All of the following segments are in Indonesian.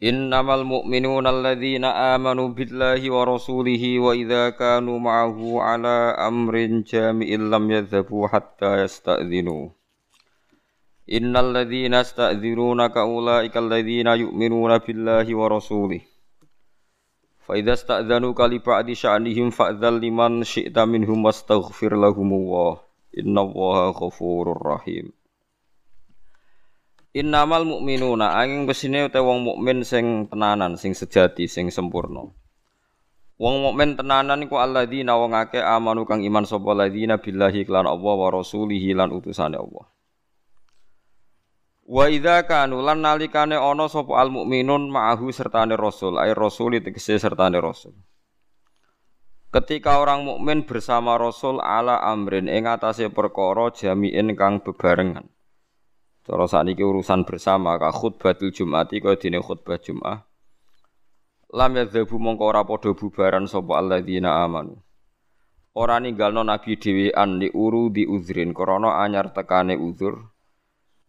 Innamal mu'minuna alladzina amanu billahi wa rasulihi wa idza kanu ma'ahu ala amrin jami'in lam yadhhabu hatta yasta'dhinu. Innal ladzina yasta'dhinunaka ulaika alladzina yu'minuna billahi wa rasulihi. Fa idza sta'dhanuka li ba'di sya'nihim fa'dzal liman syi'ta minhum wastaghfir lahumullah. Innallaha ghafurur rahim. Innamal mukminuna angin besine utawa wong mukmin sing tenanan, sing sejati, sing sempurna. Wong mukmin tenanan iku alladzina wong akeh amanu kang iman sapa alladzina billahi lan Allah wa rasulihi lan utusane Allah. Wa idza kanu lan nalikane ana sapa al mukminun ma'ahu sertane rasul, ay rasul tegese sertane rasul. Ketika orang mukmin bersama rasul ala amrin ing atase perkara jami'in kang bebarengan. Cara sakniki urusan bersama ka khutbatul Jumati kaya dene khutbah Jumat. Lam yadzabu mongko ora padha bubaran sapa alladzina amanu. Ora ninggalno nabi dhewean li uru di uzrin krana anyar tekane uzur.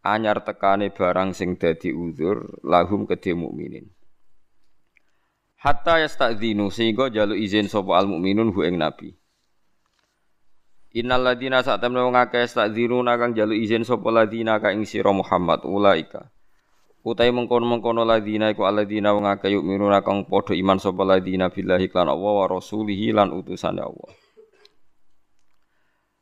Anyar tekane barang sing dadi uzur lahum kedhe mukminin. Hatta yastadzinu sehingga jaluk izin sapa al mukminun hu ing nabi. Innal ladina sak temne wong akeh kang jalu izin sapa ladina ka ing sira Muhammad ulaika. Utai mengkono-mengkono ladina iku alladzina wong akeh yuk miruna kang padha iman sapa ladina billahi lan Allah wa rasulihi lan utusane Allah.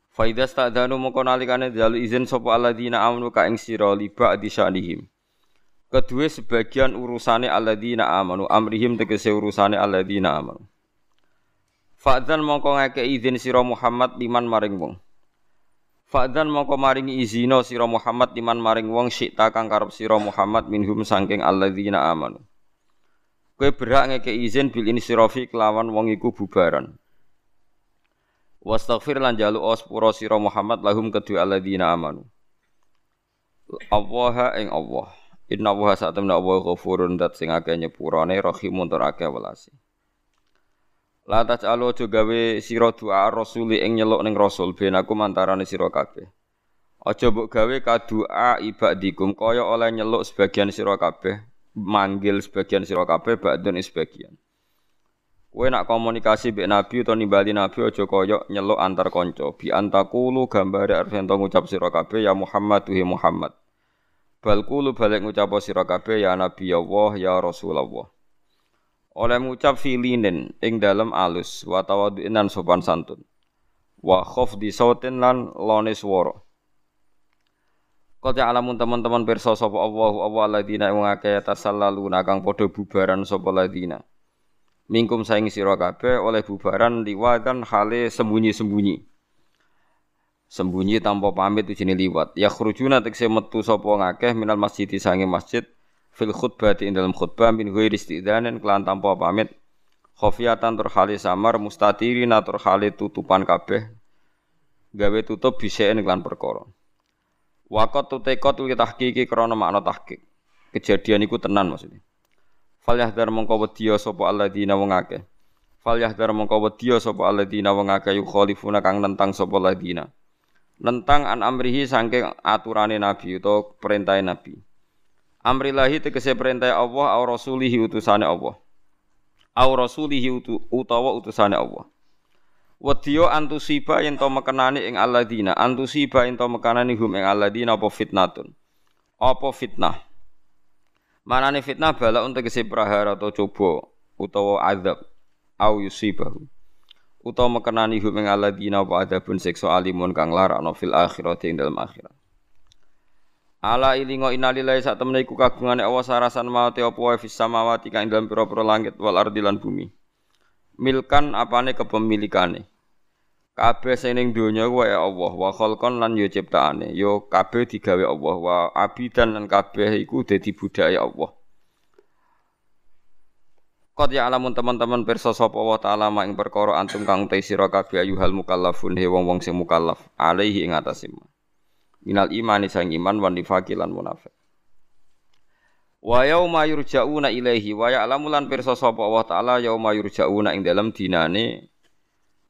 Faida stadzanu mengko nalikane jalu izin sapa alladzina amanu ka ing sira liba di syanihim. Kedua sebagian urusane alladzina amanu amrihim tegese urusane alladzina amanu. Fa'dzan mongko ngake izin sira Muhammad liman maring wong. Fa'dzan mongko maringi izina sira Muhammad liman maring wong syi'ta kang karep Muhammad minhum sangking alladzina amanu. Kowe berhak ngeke izin bil insirafi kelawan wong iku bubaran. Wastaghfir lan jalu ospura sira Muhammad lahum kedua alladzina amanu. Allah ing Allah. Inna wa sa'atamna Allah ghafurun dat sing akeh nyepurane rahimun tur akeh welasi. La taj'alu aja gawe sira doa rasuli ing nyeluk ning rasul ben aku mantarane sira kabeh. Aja mbok gawe kadua ibadikum kaya oleh nyeluk sebagian sira kabeh, manggil sebagian sira kabeh ba'dun sebagian. Kowe nak komunikasi mbek nabi utawa nimbali nabi aja kaya nyeluk antar kanca. Bi antakulu gambare arep ento ngucap sira kabeh ya Muhammad tuhi Muhammad. Bal kulu balik ngucap sira kabeh ya nabi Allah ya Rasulullah oleh ngucap filinin ing dalam alus wa tawadhu'in sopan santun wa khafdi sautin lan lone swara Kau alamun teman-teman perso sapa Allahu Allah ladina wong akeh tasallaluna kang padha bubaran sapa ladina. Mingkum saing sira kabeh oleh bubaran liwatan hale sembunyi-sembunyi. Sembunyi tanpa pamit ujine liwat. Ya khurujuna tekse metu sapa ngakeh minal masjid sange masjid fil khutbah di dalam khutbah min ghairi istidzanin kelan tanpa pamit khofiatan tur hali samar mustatiri tur hali tutupan kabeh gawe tutup biseen kelan perkara Wakot tutekot li tahqiqi krana makna tahqiq. Kejadian iku tenan maksudnya. Fal yahdar mongko wedya sapa alladzina wong. Fal yahdar mongko wedya sapa alladzina wong akeh yukhalifuna kang nentang sapa alladzina. Nentang an amrihi saking aturane nabi utawa perintah nabi. Amrillahi tegese perintah Allah au rasulihi utusane Allah. Au rasulihi utu, utawa utusane Allah. Wadiyo antusiba yen to mekenani ing alladzina, antusiba yen to mekenani hum ing alladzina apa fitnatun. Apa fitnah? Manane fitnah bala untuk kese prahara atau coba utawa azab au yusibahu. Utawa mekenani hum ing alladzina apa adabun siksa alimun kang larakno fil akhirati ing dalam akhirat. Ala ilingo innalillahi sak temene iku kagungane Allah sarasan mawate apa wae fis samawati kang dalam pira-pira langit wal ardi lan bumi. Milkan apane kepemilikane. Kabeh sing ning donya wae Allah wa khalqan lan yo ciptaane. Yo kabeh digawe Allah wa abidan lan kabeh iku dadi budaya Allah. Qad ya'lamun teman-teman pirsa sapa wa ta'ala ma ing perkara antum kang te sira kabeh ayuhal mukallafun he wong-wong sing mukallaf alaihi ing atase minal imani sang iman wan nifaqi lan munafik. Wa yauma yurja'una ilaihi wa ya'lamu lan pirsa sapa Allah taala yauma yurja'una ing dalem dinane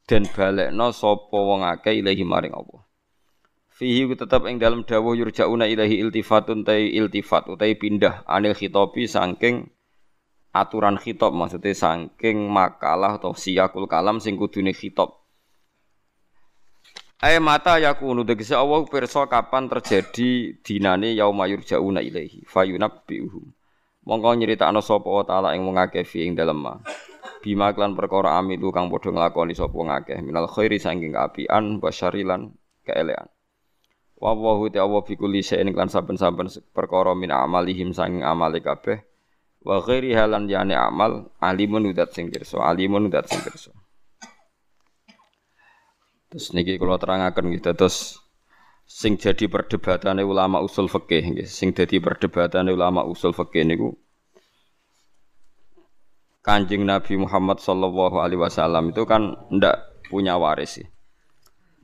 den balekno sapa wong akeh ilaihi maring Allah. Fihi tetep ing dalem dawuh yurja'una ilaihi iltifatun tai iltifat utai pindah anil khitobi saking aturan khitab maksudnya saking makalah atau siyakul kalam sing kudune khitab. Ay mata yakunu tegese Allah pirsa kapan terjadi dinane yauma yurjauna ilaihi fayunabbiuhum. Mongko nyeritakno sapa taala ing wong akeh fi ing dalem ma. Bima klan perkara amilu kang padha nglakoni sapa ngakeh minal khairi saking kaapian basyarilan keelean. Wa wahu ta'ala fi kulli shay'in klan saben-saben perkara min amalihim saking amale kabeh. Wa ghairi halan yane amal alimun udat sing pirsa, alimun udat sing pirsa. Terus niki kalau terangaken gitu terus sing jadi perdebatan ulama usul fikih sing jadi perdebatan ulama usul fikih niku Kanjeng Nabi Muhammad sallallahu alaihi wasallam itu kan ndak punya waris sih.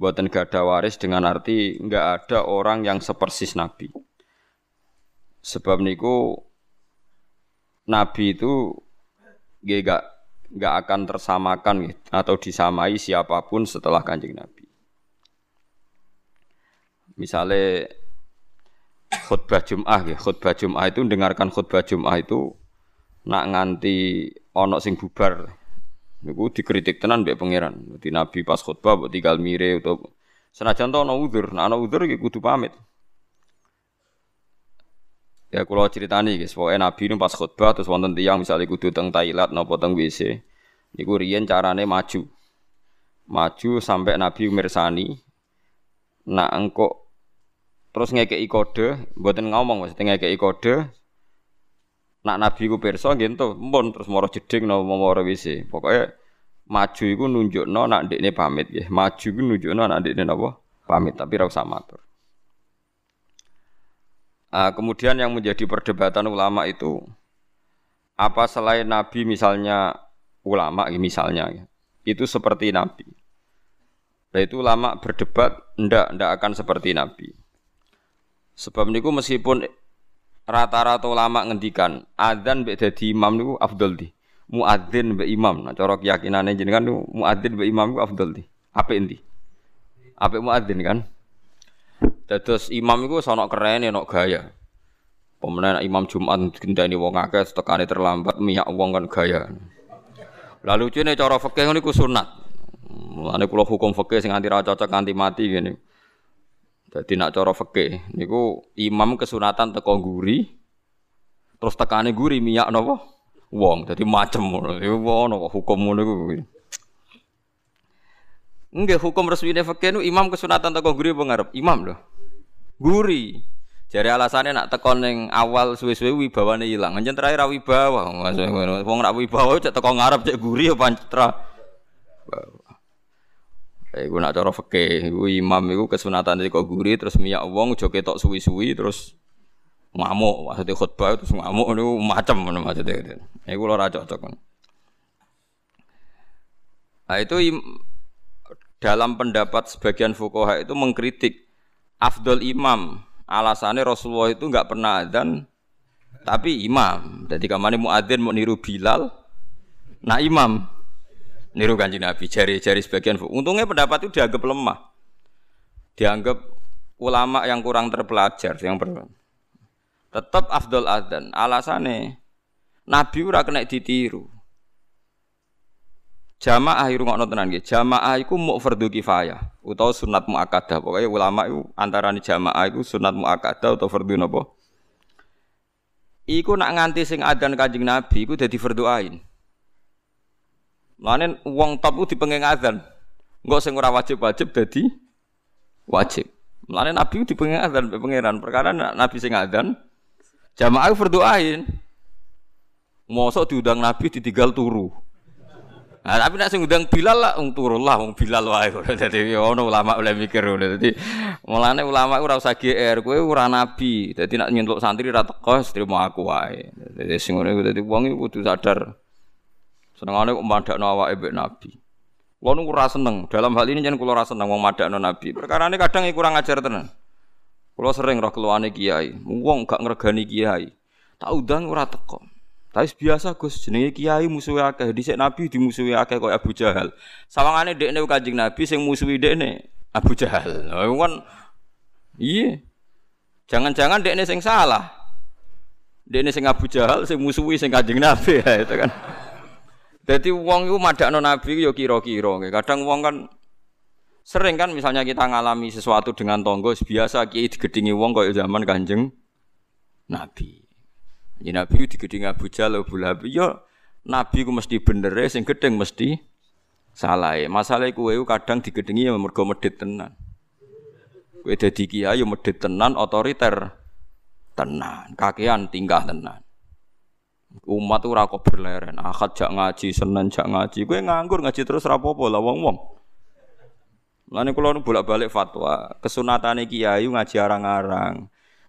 Buatan gak ada waris dengan arti nggak ada orang yang sepersis Nabi. Sebab niku Nabi itu gak nggak akan tersamakan gitu, atau disamai siapa pun setelah kanjeng Nabi. Misalnya khutbah Jum'ah ya, khutbah Jum'ah itu dengarkan khutbah Jum'ah itu nak nganti onok sing bubar. Niku dikritik tenan mbek pangeran. Di Nabi pas khutbah mbok tinggal mire atau senajan to ana udzur, nah ana udzur iki kudu pamit. Ya kalau ceritani guys, pokoknya Nabi ini pas khutbah terus wonten tiang misalnya kudu teng toilet nopo teng WC, niku riyen carane maju. Maju sampai Nabi mirsani. Nak engko terus ngekeki kode, mboten ngomong maksudnya ngekeki kode. Nak Nabi ku pirsa nggih mpun terus moro jeding napa moro WC. Pokoknya maju iku nunjukno nak ndekne pamit nggih. Maju iku nunjukno nak ndekne napa? Pamit tapi ora usah matur. Nah, kemudian yang menjadi perdebatan ulama itu apa selain Nabi misalnya ulama misalnya itu seperti Nabi. Nah itu ulama berdebat ndak ndak akan seperti Nabi. Sebab niku meskipun rata-rata ulama ngendikan adzan mbek dadi imam niku afdol di. Muadzin mbek imam. Nah cara keyakinane jenengan niku muadzin mbek imam niku afdol di. Apik endi? Apik muadzin kan? Dados imam iku sono keren ono gaya. Pemenang imam Jumat gendani wong akeh tekane terlambat miyak wong kan gaya. Lalu cene cara fikih niku sunat. Mulane kula hukum fikih sing anti ra cocok anti mati ngene. Dadi nak cara fikih niku imam kesunatan teko guri terus tekane guri minyak napa? Wong. Dadi macem ngono. Iku hukum ngono iku. Enggak hukum resmine fikih nu imam kesunatan teko guri apa? Imam lho. Guri. Jare alasannya nak tekon ning awal suwe-suwe wibawane ilang. Anjen terakhir ra wibawa. Wong nak wibawa cek teko ngarep cek guri ya pancra. Iku nak cara fikih, iku imam iku kesunatan teko guri terus miyak wong aja ketok suwi-suwi terus ngamuk maksudnya khutbah terus ngamuk niku macam ngono maksudnya. Iku ora cocok. Nah itu dalam pendapat sebagian fukoha itu mengkritik afdol imam. Alasannya Rasulullah itu nggak pernah adzan tapi imam. Jadi kamane muadzin mau niru Bilal, nah imam niru kanji Nabi. Jari-jari sebagian. Untungnya pendapat itu dianggap lemah. Dianggap ulama yang kurang terpelajar yang ber tetap afdol adzan. Alasannya Nabi ora kena ditiru. Jamaah iku ngono tenan nggih. Jamaah iku mu fardhu kifayah utawa sunat muakkadah. Pokoke ulama iku antarané jamaah iku sunat muakkadah utawa fardhu napa? Iku nak nganti sing adzan Kanjeng Nabi iku dadi fardhu ain. Mulane wong top ku dipenging adzan. Engko sing ora wajib-wajib dadi wajib. Mulane Nabi dipenging adzan pangeran. Perkara Nabi sing adzan jamaah fardhu ain. Mosok diundang Nabi ditinggal turu. Nah, tapi nak sing ngundang Bilal lah wong turun lah wong Bilal wae. Dadi ono ulama oleh mikir ngono. Dadi mulane ulama ora usah GR, kowe ora nabi. Dadi nak nyentuk santri ra teko trimo aku wae. Dadi sing ngono iku dadi wong iku kudu sadar Senengane kok madakno awake mbek Nabi. Kulo nu ora seneng. Dalam hal ini jangan kulo ora seneng wong madakno Nabi. Perkara ini kadang kurang ajar tenan. Kulo sering roh keluane kiai. Wong gak ngregani kiai. Tak udang ora teko. Tapi biasa Gus jenenge kiai musuhe akeh. Dhisik Nabi dimusuhi akeh koyo Abu Jahal. Sawangane dekne Kanjeng Nabi sing musuhi dekne Abu Jahal. Nah, kan iya. Jangan-jangan dekne sing salah. Dekne sing Abu Jahal sing musuhi sing Kanjeng Nabi ya itu kan. Jadi wong itu madakno Nabi yo kira-kira. Kadang wong kan sering kan misalnya kita ngalami sesuatu dengan tonggo biasa kiai digedingi wong kaya zaman Kanjeng Nabi. Ya Nabi digeding Abu Jahal Abu Lahab. Ya Nabi ku mesti bener sing gedeng mesti salah. Masalah kuwe kadang digedingi ya mergo medhit tenan. Kowe dadi kiai ya medhit tenan otoriter tenan, kakean tingkah tenan. Umat ora kok berleren, akad jak ngaji, senen jak ngaji. Kowe nganggur ngaji terus apa-apa lah wong-wong. Lane kula nu bolak-balik fatwa, kesunatane kiai ngaji arang-arang.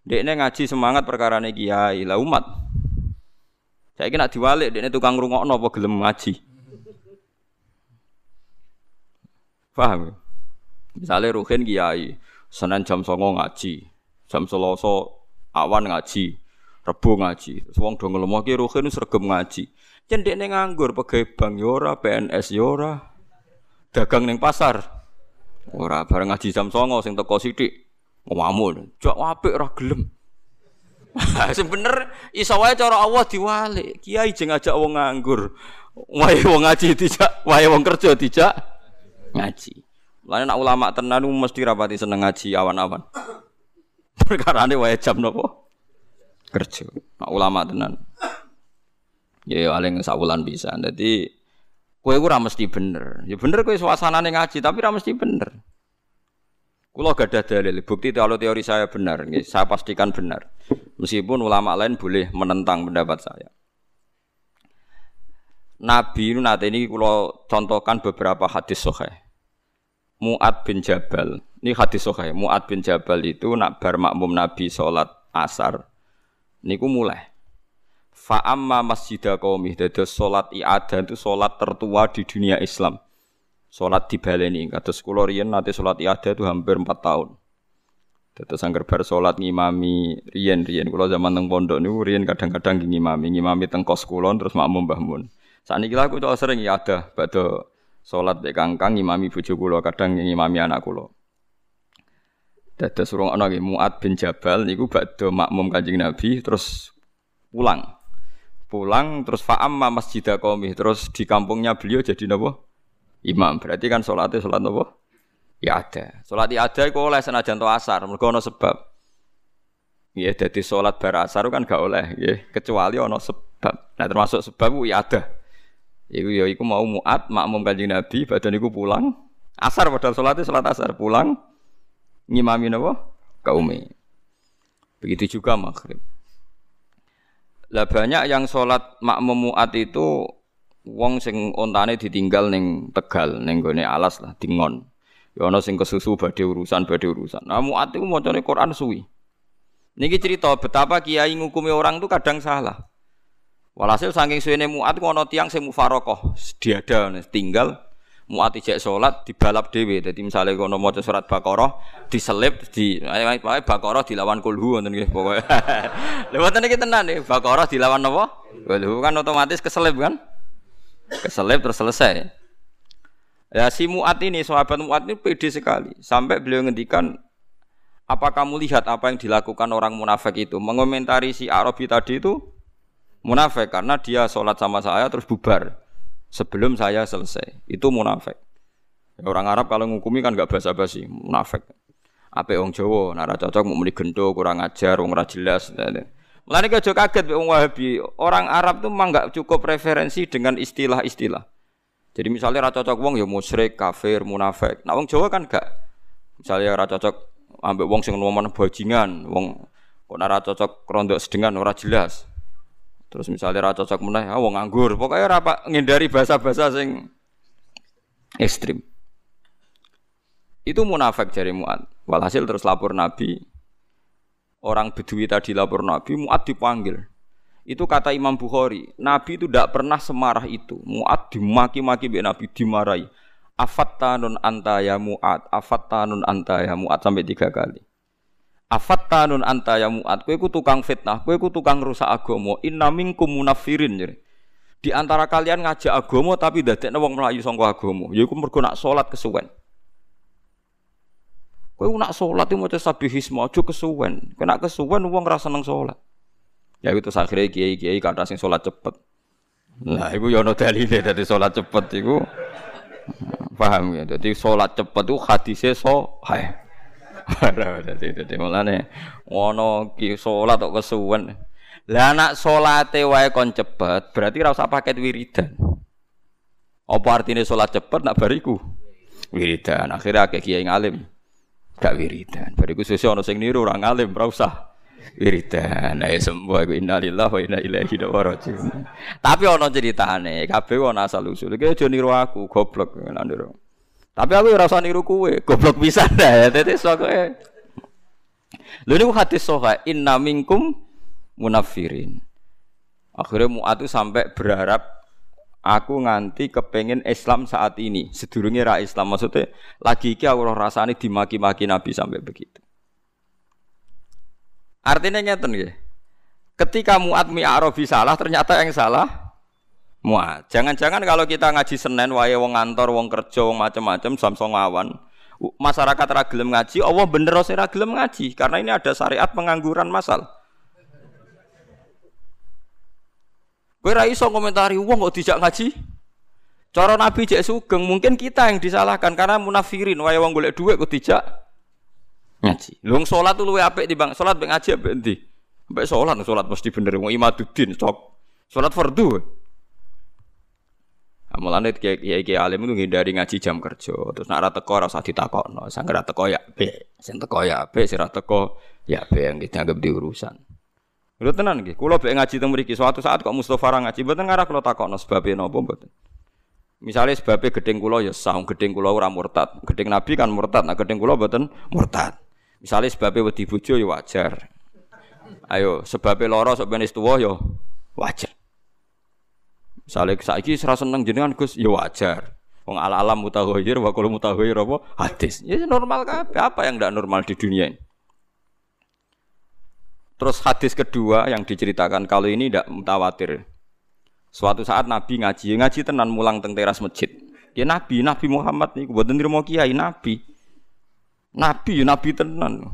Dekne ngaji semangat perkara kiai, lah umat. Saya kira diwalik, dekne tukang rungokno apa gelem ngaji. Paham? Misalnya Ruhin kiai, Senin jam songo ngaji, jam Selasa awan ngaji, Rebo ngaji. Terus wong do ngelemah ki Ruhin sregep ngaji. Yen dekne nganggur pegawai bank yora, ya PNS yora, ya dagang neng pasar. Ora bareng ngaji jam songo sing teko sithik. Ngamun, jak apik ora gelem. Sing bener iso wae cara Allah diwalik. Kiai jeng ajak wong nganggur. Wae wong ngaji dijak, wae wong kerja dijak ngaji. Lain nak ulama tenan mesti rapati seneng ngaji awan-awan. Perkara ini wae jam nopo? Kerja. Nak ulama tenan. Ya ya paling sawulan bisa. Jadi kowe ora mesti bener. Ya bener kowe suasanane ngaji tapi ora mesti bener. Kulo ada dalil, bukti kalau teori saya benar, saya pastikan benar. Meskipun ulama lain boleh menentang pendapat saya. Nabi ini nanti ini kulo contohkan beberapa hadis sohe. Mu'ad bin Jabal, ini hadis sohe. Mu'ad bin Jabal itu nak bar makmum Nabi sholat asar. Niku mulai. Fa'amma masjidah kaumih, dados sholat i'adah itu sholat tertua di dunia Islam Sholat di baleni, kados kula riyen nate sholat iada itu hampir 4 tahun. Dados angger bar sholat ngimami riyen riyen kula zaman teng pondok niku riyen kadang-kadang ngimami, ngimami teng kos terus makmum Mbah Mun. Sakniki lha aku sering iada badhe sholat mek kangkang ngimami bojo kula, kadang ngimami anak kula. Dados urung ana nggih Muad bin Jabal niku badhe makmum Kanjeng Nabi terus pulang. Pulang terus fa'amma masjidah qaumi terus di kampungnya beliau jadi napa? Imam. Berarti kan sholatnya sholat apa? Ya ada. Sholat ya ada itu oleh senajan asar. Mereka ada sebab. Ya jadi sholat bar asar kan gak oleh. Ya kecuali ada sebab. Nah termasuk sebab ya ada. Iku ya iku mau muat makmum kanjeng Nabi badan iku pulang asar padahal sholatnya sholat asar pulang ngimami apa? Kaumi. Begitu juga maghrib. Lah banyak yang sholat makmum muat itu wong sing ontane ditinggal ning Tegal ning gone alas lah dingon. Ya ana sing kesusu badhe urusan badhe urusan. Nah muat iku macane Quran suwi. Niki cerita betapa kiai ngukumi orang itu kadang salah. Walhasil saking suwene muat ana tiang sing mufarokoh diada tinggal muat ijek salat dibalap dhewe. Dadi misale kono maca surat Baqarah diselip di pokoke Baqarah dilawan kulhu ngoten nggih pokoke. Lha wonten iki tenan nih Baqarah dilawan napa? Kulhu kan otomatis keselip kan? Keselip terus selesai. Ya si Mu'at ini, sahabat Mu'at ini pede sekali. Sampai beliau ngendikan, apa kamu lihat apa yang dilakukan orang munafik itu? Mengomentari si Arabi tadi itu munafik karena dia sholat sama saya terus bubar sebelum saya selesai. Itu munafik. Orang Arab kalau ngukumi kan gak basa-basi, munafik. Apa orang Jawa, nara cocok mau meni gendo, kurang ajar, orang jelas. Mulane aja kaget wong Wahabi. Orang Arab tuh memang enggak cukup referensi dengan istilah-istilah. Jadi misalnya ra cocok wong ya musyrik, kafir, munafik. Nah wong Jawa kan enggak. Misalnya ra cocok ambek wong sing ngomong bajingan, wong kok ora cocok rondok sedengan ora jelas. Terus misalnya ra cocok meneh, ah wong nganggur. Pokoknya ora ngindari bahasa-bahasa sing ekstrim. Itu munafik jari Mu'ad. Walhasil terus lapor Nabi, orang Bedui tadi lapor Nabi, Muat dipanggil. Itu kata Imam Bukhari, Nabi itu tidak pernah semarah itu. Mu'ad dimaki-maki be Nabi dimarahi. Afattanun anta ya Mu'ad, afattanun anta ya Mu'ad sampai tiga kali. Afattanun anta ya Mu'ad, kowe tukang fitnah, kowe tukang rusak agama. Inna minkum munafirin. Jadi. Di antara kalian ngajak agama tapi dadekne wong melayu sangka agama. Yaiku mergo nak salat kesuwen. Kowe nak salat itu maca sabihisme aja kesuwen. Kena kesuwen wong ora seneng salat. Ya itu akhirnya kiai-kiai kata sing sholat cepet. Nah, iku ya ono dalile dadi sholat cepet iku. Paham ya? Jadi sholat cepet hadisnya so, hai. Dadi dadi mulane ono ki sholat kok kesuwen. Lah anak salate wae kon cepet, berarti ora usah paket wiridan. Apa artinya sholat cepet nak bariku? Wiridan. Akhirnya akeh kiai ngalim. Gak wiridan. Bariku sesuk ono sing niru ora ngalim, ora usah. Wiridan. Ae sembuh aku innalillahi wa inna ilaihi rajiun. Tapi ana ceritane kabeh ana asal usul. Iki aja niru aku goblok niru. Tapi aku ora usah niru kowe goblok pisan. Ya dadi sokoe lho niku hadis soha inna minkum munafirin. Akhirnya muat sampai berharap aku nganti kepengen Islam saat ini sedurunge ra Islam maksudnya lagi iki aku rasane dimaki-maki Nabi sampai begitu Artinya ngeten nggih. Ketika Muat Mi'arabi salah, ternyata yang salah Muat. Jangan-jangan kalau kita ngaji Senin wae wong ngantor, wong kerja, wong macam-macam samsung awan, masyarakat ra ngaji, Allah bener ora gelem ngaji karena ini ada syariat pengangguran masal. Kowe ra iso komentari wong kok dijak ngaji. Cara Nabi jek sugeng, mungkin kita yang disalahkan karena munafirin wae wong golek dhuwit kok dijak ngaji. Lung tuh luwe apik bang sholat bang ngaji apik endi? Mbak sholat sholat mesti bener wong imaduddin cok. Sholat fardu. Amulane kiai kiai alim itu ngindari ngaji jam kerja. Terus nak ra teko ora usah ditakokno. Sang ya be. Sing teko ya be, sing ra teko ya be yang dianggap di urusan. Lho tenan nggih, kula be ngaji teng mriki suatu saat kok Mustofa ra ngaji mboten ngarah kula takokno sebabe napa mboten. Misalnya sebabnya gedeng kula ya sah, gedeng kula ora murtad. Gedeng Nabi kan murtad, nah gedeng kula mboten murtad. Misalnya sebabnya wedi bojo ya wajar. Ayo, sebabnya loro sok ben tuwa ya wajar. Misalnya saiki ora seneng jenengan Gus ya wajar. Wong ala alam mutaghayyir wa kullu mutaghayyir apa hadis. Ya normal kabeh. Apa yang tidak normal di dunia ini? Terus hadis kedua yang diceritakan kalau ini tidak mutawatir. Suatu saat Nabi ngaji, ngaji tenan mulang teng teras masjid. Dia Nabi, Nabi Muhammad nih, buat mau kiai Nabi. Nabi, Nabi tenan.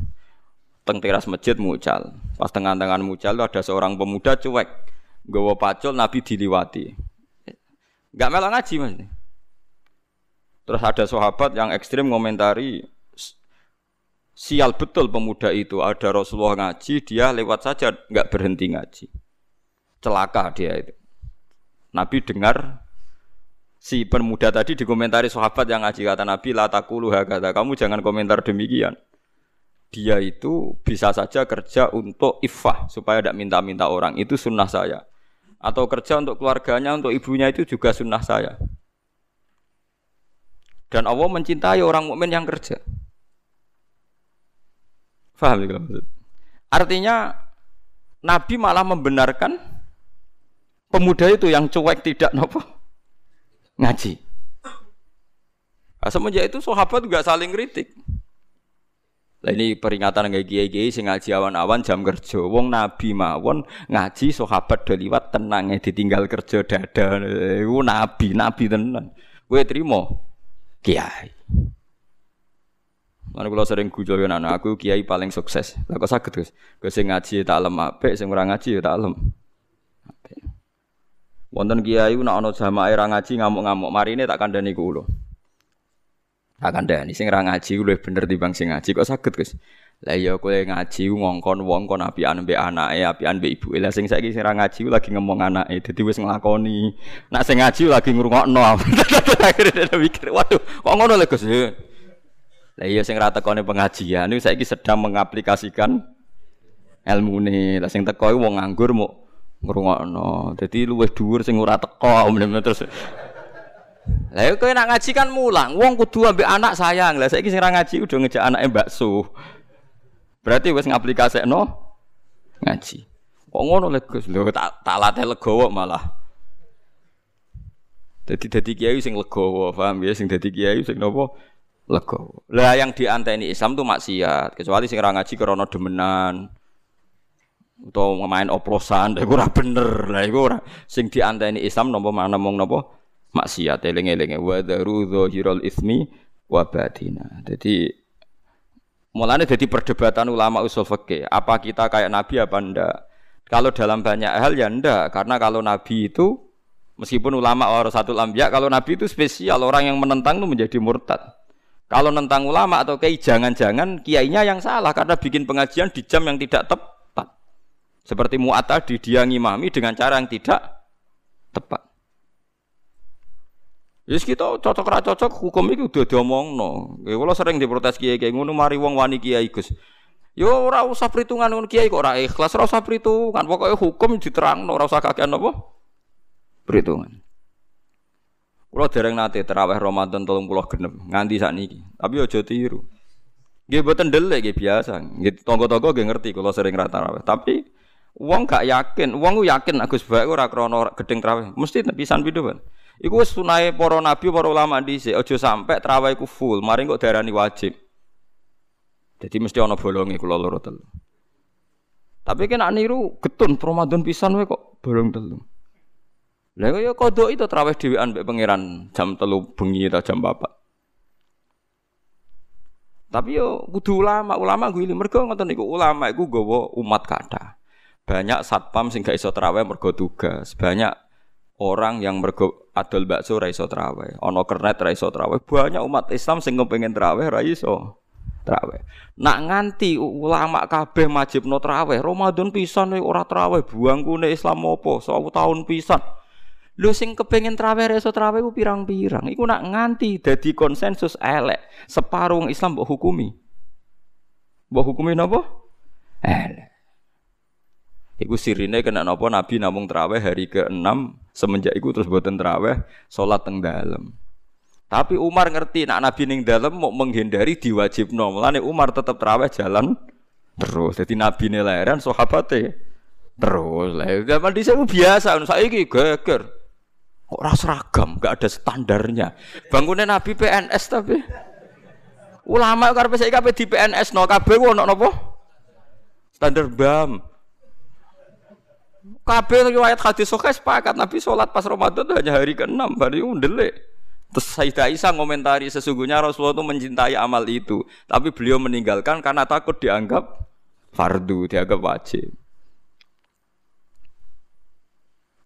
Teng teras masjid mucal. Pas tengah tangan mucal ada seorang pemuda cuek. Gawa pacul Nabi diliwati. Gak melang ngaji mas. Terus ada sahabat yang ekstrim ngomentari sial betul pemuda itu ada Rasulullah ngaji dia lewat saja nggak berhenti ngaji. Celaka dia itu. Nabi dengar si pemuda tadi dikomentari sahabat yang ngaji kata Nabi la takulu kata kamu jangan komentar demikian. Dia itu bisa saja kerja untuk ifah supaya tidak minta-minta orang. Itu sunnah saya. Atau kerja untuk keluarganya untuk ibunya itu juga sunnah saya. Dan Allah mencintai orang mukmin yang kerja Faham ya? Artinya Nabi malah membenarkan pemuda itu yang cuek tidak nopo ngaji. Nah, semenjak itu sahabat juga saling kritik. Nah, ini peringatan nggak kiai-kiai sing ngaji awan-awan jam kerja. Wong Nabi mawon ngaji sahabat do liwat tenangnya ditinggal kerja dada. Iku Nabi, Nabi tenan. Gue terima kiai. Mana kalau sering gujo yo anak aku kiai paling sukses. Lah kok saged Gus? Gus sing ngaji tak lem apik, sing ora ngaji ya tak lem. Wonten kiai nak ana jamaah ra ngaji ngamuk-ngamuk, marine tak kandhani kula. Tak kandhani sing ra ngaji luwih bener timbang sing ngaji kok saged, Gus. Lah iya kowe ngaji ngongkon wong kon apian mbek anake, apian mbek ibuke. Lah sing saiki sing ngaji lagi ngomong anake, dadi wis nglakoni. Nak sing ngaji lagi ngrungokno. Akhire mikir, waduh, kok ngono lho Gus. Lah iya sing ra tekone pengajian niku saiki sedang mengaplikasikan ilmu. Lah sing teko wong nganggur mau ngrungokno. Dadi luwih dhuwur sing ora teko terus. Lah kowe nak ngaji kan mulang, wong kudu ambek anak sayang. Lah saiki sing ora ngaji udah ngejak anake bakso. Berarti wis ngaplikasekno ngaji. Kok ngono lek Gus? Lho tak tak latih legowo malah. Jadi dadi kiai sing legowo, paham ya sing dadi kiai sing nopo legowo. Lah yang dianteni Islam tuh maksiat, kecuali sing ora ngaji krana demenan. Atau main oplosan, iku ora bener. Lah iku ora sing dianteni Islam nopo mana mong nopo maksiat eling-elinge wa daru dzahirul ismi wa batina. Jadi mulane jadi perdebatan ulama usul fikih, apa kita kayak nabi apa ndak? Kalau dalam banyak hal ya ndak, karena kalau nabi itu meskipun ulama orang satu lambiak, kalau nabi itu spesial orang yang menentang itu menjadi murtad. Kalau nentang ulama atau kiai jangan-jangan kiainya yang salah karena bikin pengajian di jam yang tidak tepat. Seperti muat tadi dia ngimami dengan cara yang tidak tepat. Yes kita cocok ra cocok hukum itu udah diomongno. Ya kalau sering diprotes kiai kiai ngono mari wong wani kiai Gus. Yo ora usah perhitungan ngono kiai kok ora ikhlas, ora usah perhitungan. Pokoknya hukum diterangno, ora usah kakean apa? Perhitungan. Kulo dereng nate terawih Ramadan 30 genep nganti sakniki. Tapi aja tiru. Nggih mboten ndelik nggih biasa. Nggih tangga-tangga nggih ngerti kula sering ra tarawih. Tapi wong gak yakin, wong yakin Agus Baik ora krana gedeng tarawih. Mesti pisan pindho, Pak. Iku sunahe para nabi, para ulama dhisik. Aja sampe tarawih ku full, mari kok darani wajib. Jadi mesti ana bolonge kula loro telu. Tapi kena niru getun Ramadan pisan wae kok bolong telu. Lah ya kodok itu traweh dhewean mbek pangeran jam telu bengi atau jam 4. Tapi yo kudu ulama, ulama gue ini mergo ngoten niku ulama iku gawa umat kata. Banyak satpam sing gak iso traweh mergo tugas. Banyak orang yang mergo adol bakso ra iso traweh, ana kernet ra iso traweh. Banyak umat Islam sing kepengin traweh ra iso traweh. Nak nganti ulama kabeh no traweh, Ramadan pisan ora traweh, buangkune Islam apa? 100 tahun pisan. Lho sing kepengin traweh reso traweh ku pirang-pirang. Iku nak nganti dadi konsensus elek. Separuh Islam mbok hukumi. Mbok hukumi napa? Elek. Iku sirine kena napa Nabi namung traweh hari ke-6 semenjak iku terus boten traweh salat teng dalem. Tapi Umar ngerti nak Nabi ning dalam mau menghindari diwajibno. Mulane Umar tetap terawih jalan terus. Jadi Nabi ini lahiran sahabate terus. Lah zaman dhisik biasa saiki geger. Kok ora seragam, gak ada standarnya. Bangunnya Nabi PNS tapi ulama karepe saiki kabeh di PNS no kabeh ono napa? Standar BAM. Kabeh riwayat hadis sahih sepakat Nabi sholat pas Ramadan hanya hari ke-6, hari undelik. Terus Sayyidah Aisyah ngomentari sesungguhnya Rasulullah itu mencintai amal itu, tapi beliau meninggalkan karena takut dianggap fardu, dianggap wajib.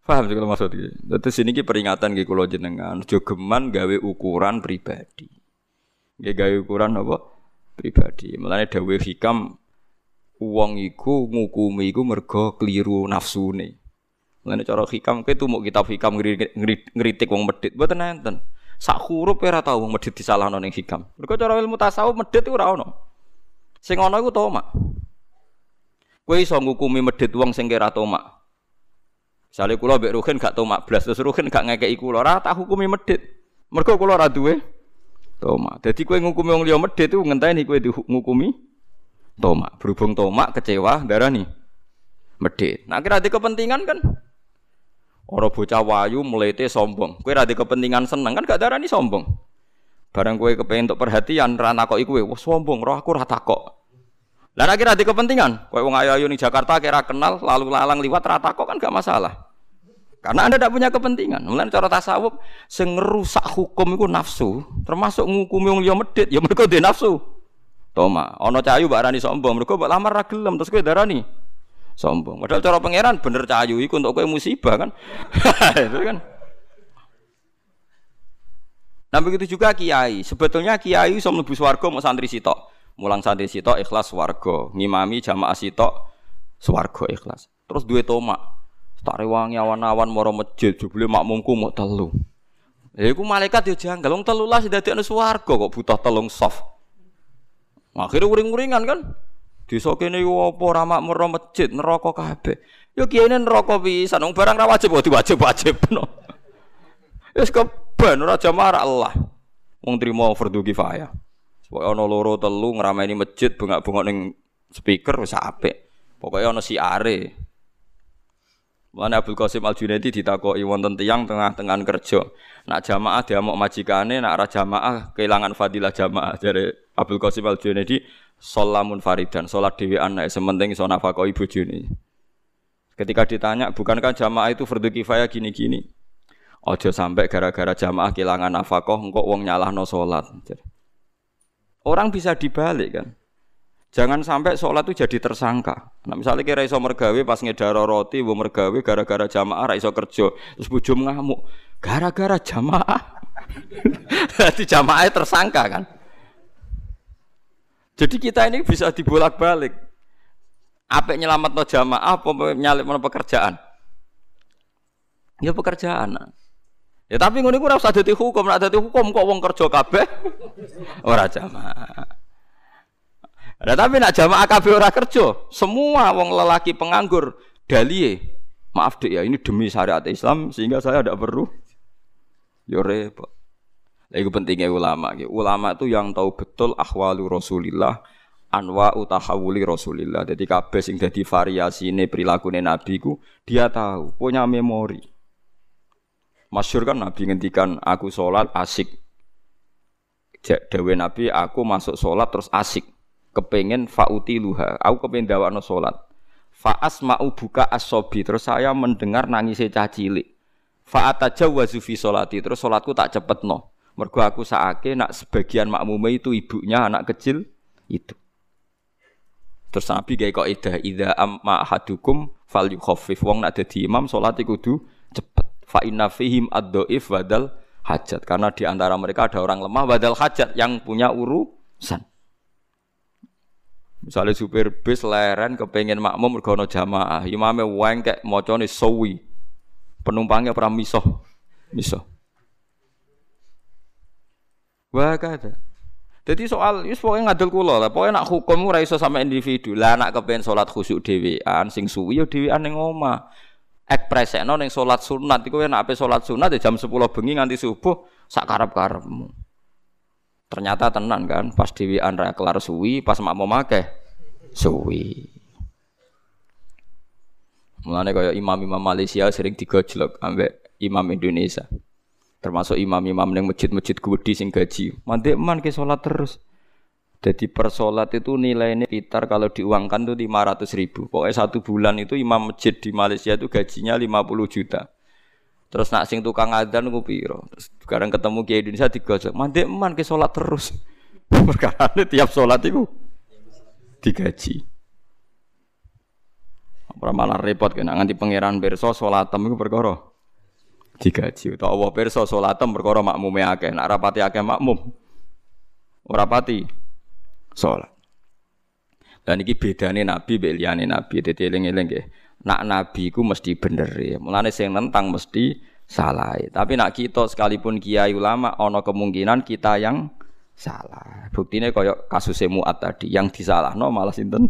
Paham sih kalau maksudnya. Terus ini ki peringatan ki kulo jenengan, jogeman gawe ukuran pribadi. Gak gawe ukuran apa? Pribadi. Mulane dawe hikam uang iku ngukumi iku mergo keliru nafsune. Mulane cara hikam tuh mau kitab hikam ngritik wong medit mboten enten. Sak huruf ora tau wong medhit disalahno ning hikam. Mergo cara ilmu tasawuf medhit iku ora ono. Sing ana iku tomak. Kowe iso ngukumi medhit wong sing kira tomak. Misale kula mbek Ruhin gak tomak blas terus Ruhin gak ngekeki kula ora tak hukumi medhit. Mergo kula ora duwe tomak. Dadi kowe ngukumi wong liya medhit iku ngenteni kowe ngukumi tomak. Berhubung tomak kecewa darani medhit. Nah kira di kepentingan kan Orang bocah wayu melete sombong. Kue rada kepentingan seneng kan gak darani sombong. Barang kue kepengen untuk perhatian rana kok ikue, wah sombong, roh aku rata kok. Lah kira di kepentingan, kue wong ayu di Jakarta kira kenal lalu lalang liwat rata kok kan gak masalah. Karena anda tidak punya kepentingan. Mulai cara tasawuf, sing ngerusak hukum itu nafsu, termasuk ngukumi wong liya medit, ya mereka nafsu. Toma, ono cahayu barani sombong, mereka lamar ragilem terus kue darani sombong. Padahal cara pangeran bener cahayu iku untuk kowe musibah kan. itu kan. Nah begitu juga kiai. Sebetulnya kiai iso mlebu swarga mau santri sitok. Mulang santri sitok ikhlas swarga, ngimami jamaah sitok swarga ikhlas. Terus duwe tomak. Tak rewangi awan-awan moro masjid jebule makmumku mau telu. Ya iku malaikat ya janggal wong 13 dadekno swarga kok butuh telung soft. Akhirnya uring-uringan kan. Desa kene yo apa ora makmur masjid neraka kabeh. Yo kiyene neraka pisan wong barang ra wajib kok diwajib-wajibno. Wis keben ora jamaah Allah. Wong trimo fardu kifayah. Pokoke ana loro telu ngrameni masjid bengak-bengok ning speaker wis apik. Pokoke ana siare. Mulane Abdul Qasim Al Junaidi ditakoki wonten tiyang tengah-tengah kerja. Nak jamaah dia mau majikane, nak ora jamaah kehilangan fadilah jamaah dari Abdul Qasim Al Junaidi salamun faridan, salat dhewean nek sementing iso nafakoi bojone. Ketika ditanya, bukankah jamaah itu fardu kifayah gini-gini? Ojo sampai gara-gara jamaah kehilangan nafkah engkau wong nyalahno salat. Orang bisa dibalik kan. Jangan sampai sholat itu jadi tersangka. Nah, misalnya kira iso mergawe pas ngedaro roti, bu mergawe gara-gara jamaah ra iso kerja, terus bujum ngamuk. Gara-gara jamaah. Jadi jamaah tersangka kan. Jadi kita ini bisa dibolak-balik. Apa nyelamat no jamaah, apa nyalip no pekerjaan? Ya pekerjaan. Ya tapi ngono iku ora usah dadi hukum, ora dadi hukum kok wong kerja kabeh ora jamaah. Nah, tapi nak jamaah kabeh ora kerja, semua wong lelaki penganggur dalie. Maaf dek ya, ini demi syariat Islam sehingga saya tidak perlu yo repot. Lah itu pentingnya ulama. Ulama itu yang tahu betul ahwalu Rasulillah, anwa utahawuli Rasulillah. Jadi kabeh sing dadi variasi ini perilaku Nabi ku dia tahu, punya memori. Masyur kan Nabi ngendikan aku sholat asik. Dewe Nabi aku masuk sholat terus asik kepengen fauti luha. Aku kepengen dawakno salat. Faas mau buka asobi terus saya mendengar nangis cah cilik. Fa'atajawazu fi solati terus solatku tak cepet no. Mergo aku saake nak sebagian makmume itu ibunya anak kecil itu. Terus Nabi kayak kok ida ida amma hadukum fal yukhaffif wong nak dadi imam salat kudu cepet. Fa inna fihim ad-dhaif badal hajat karena di antara mereka ada orang lemah badal hajat yang punya urusan. Misalnya supir bis leren kepengen makmum mergo jamaah, imame wengkek macane sawi. Penumpangnya pernah misoh. Misoh. Wah kada. Jadi soal wis pokoke ngadul kula lah, pokoke nak hukum ora iso sama individu. Lah nak kepengen salat khusyuk dhewean sing suwi ya dhewean ning omah. Ekspresekno ning salat sunat iku nek ape salat sunat ya jam 10 bengi nganti subuh sak karep-karepmu. Ternyata tenan kan, pas Dewi Andra kelar suwi, pas mau make suwi. Mulane kaya imam-imam Malaysia sering digojlok ambek imam Indonesia. Termasuk imam-imam yang masjid-masjid gede sing gaji. Mandek man ke sholat terus. Jadi per sholat itu nilainya sekitar kalau diuangkan tuh 500 ribu. Pokoknya satu bulan itu imam masjid di Malaysia itu gajinya 50 juta. Terus nak sing tukang adzan ku piro? Terus sekarang ketemu Kiai Indonesia digojok, mandek man ke salat terus. Perkara tiap salat iku digaji. Ora malah repot kena nganti pangeran pirsa salatem iku perkara digaji. Utawa Allah pirsa salatem perkara makmume akeh, nak rapati akeh makmum. Ora pati salat. Dan iki bedane nabi mbek liyane nabi. Dadi eling-eling nak nabi ku mesti bener ya. Mulane sing nentang mesti salah. Tapi nak kita sekalipun kiai ulama ono kemungkinan kita yang salah. Buktinya koyok kasus Muat tadi yang disalahno malah sinten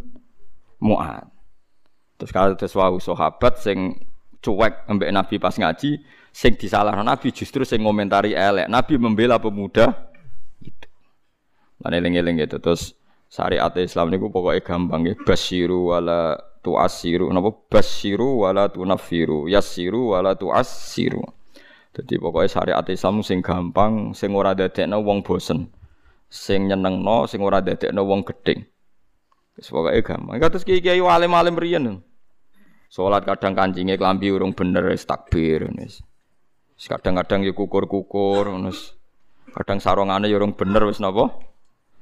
Muat. Terus kalau ada suatu sahabat sing cuek ambek Nabi pas ngaji, sing disalahno Nabi justru sing ngomentari elek. Nabi membela pemuda itu. Lan eling-eling gitu. Terus syariat Islam niku pokoknya gampang ya. Basyiru wala tu'assiru napa basyiru wala tunaffiru yassiru wala tu'assiru jadi pokoknya syariat Islam sing gampang sing ora dadekno wong bosen sing nyenengno sing ora dadekno wong gedeng wis pokoke gampang kados kiai-kiai alim-alim riyen Salat kadang kancingnya kelambi urung bener wis takbir wis. Kadang-kadang ya kukur-kukur wis. Kadang sarongane ya urung bener wis napa?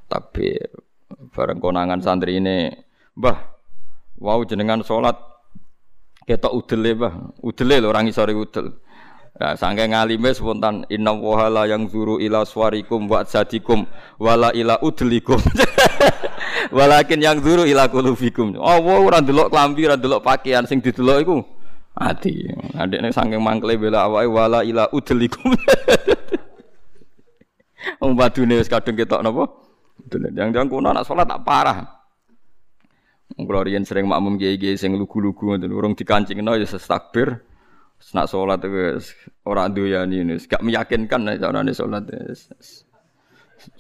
Takbir. Bareng konangan santri ini, "Mbah, Wow jenengan sholat ketok udele bah, udele lho orang isore udel. Nah, sangke ngalime spontan inna wahala yang zuru ila swarikum wa sadikum wala ila udlikum. Walakin yang zuru ila kulufikum. Oh, wow, ora ndelok klambi, ora ndelok pakaian sing didelok iku ati. Adekne saking mangkle bela awake wala ila udlikum. Wong badune wis kadung ketok napa? Yang-yang kuno anak salat tak parah. Kalau sering makmum kiai-kiai sing lugu-lugu ngoten urung dikancingno ya takbir. Nak salat wis ora doyani wis gak meyakinkan nek carane salat.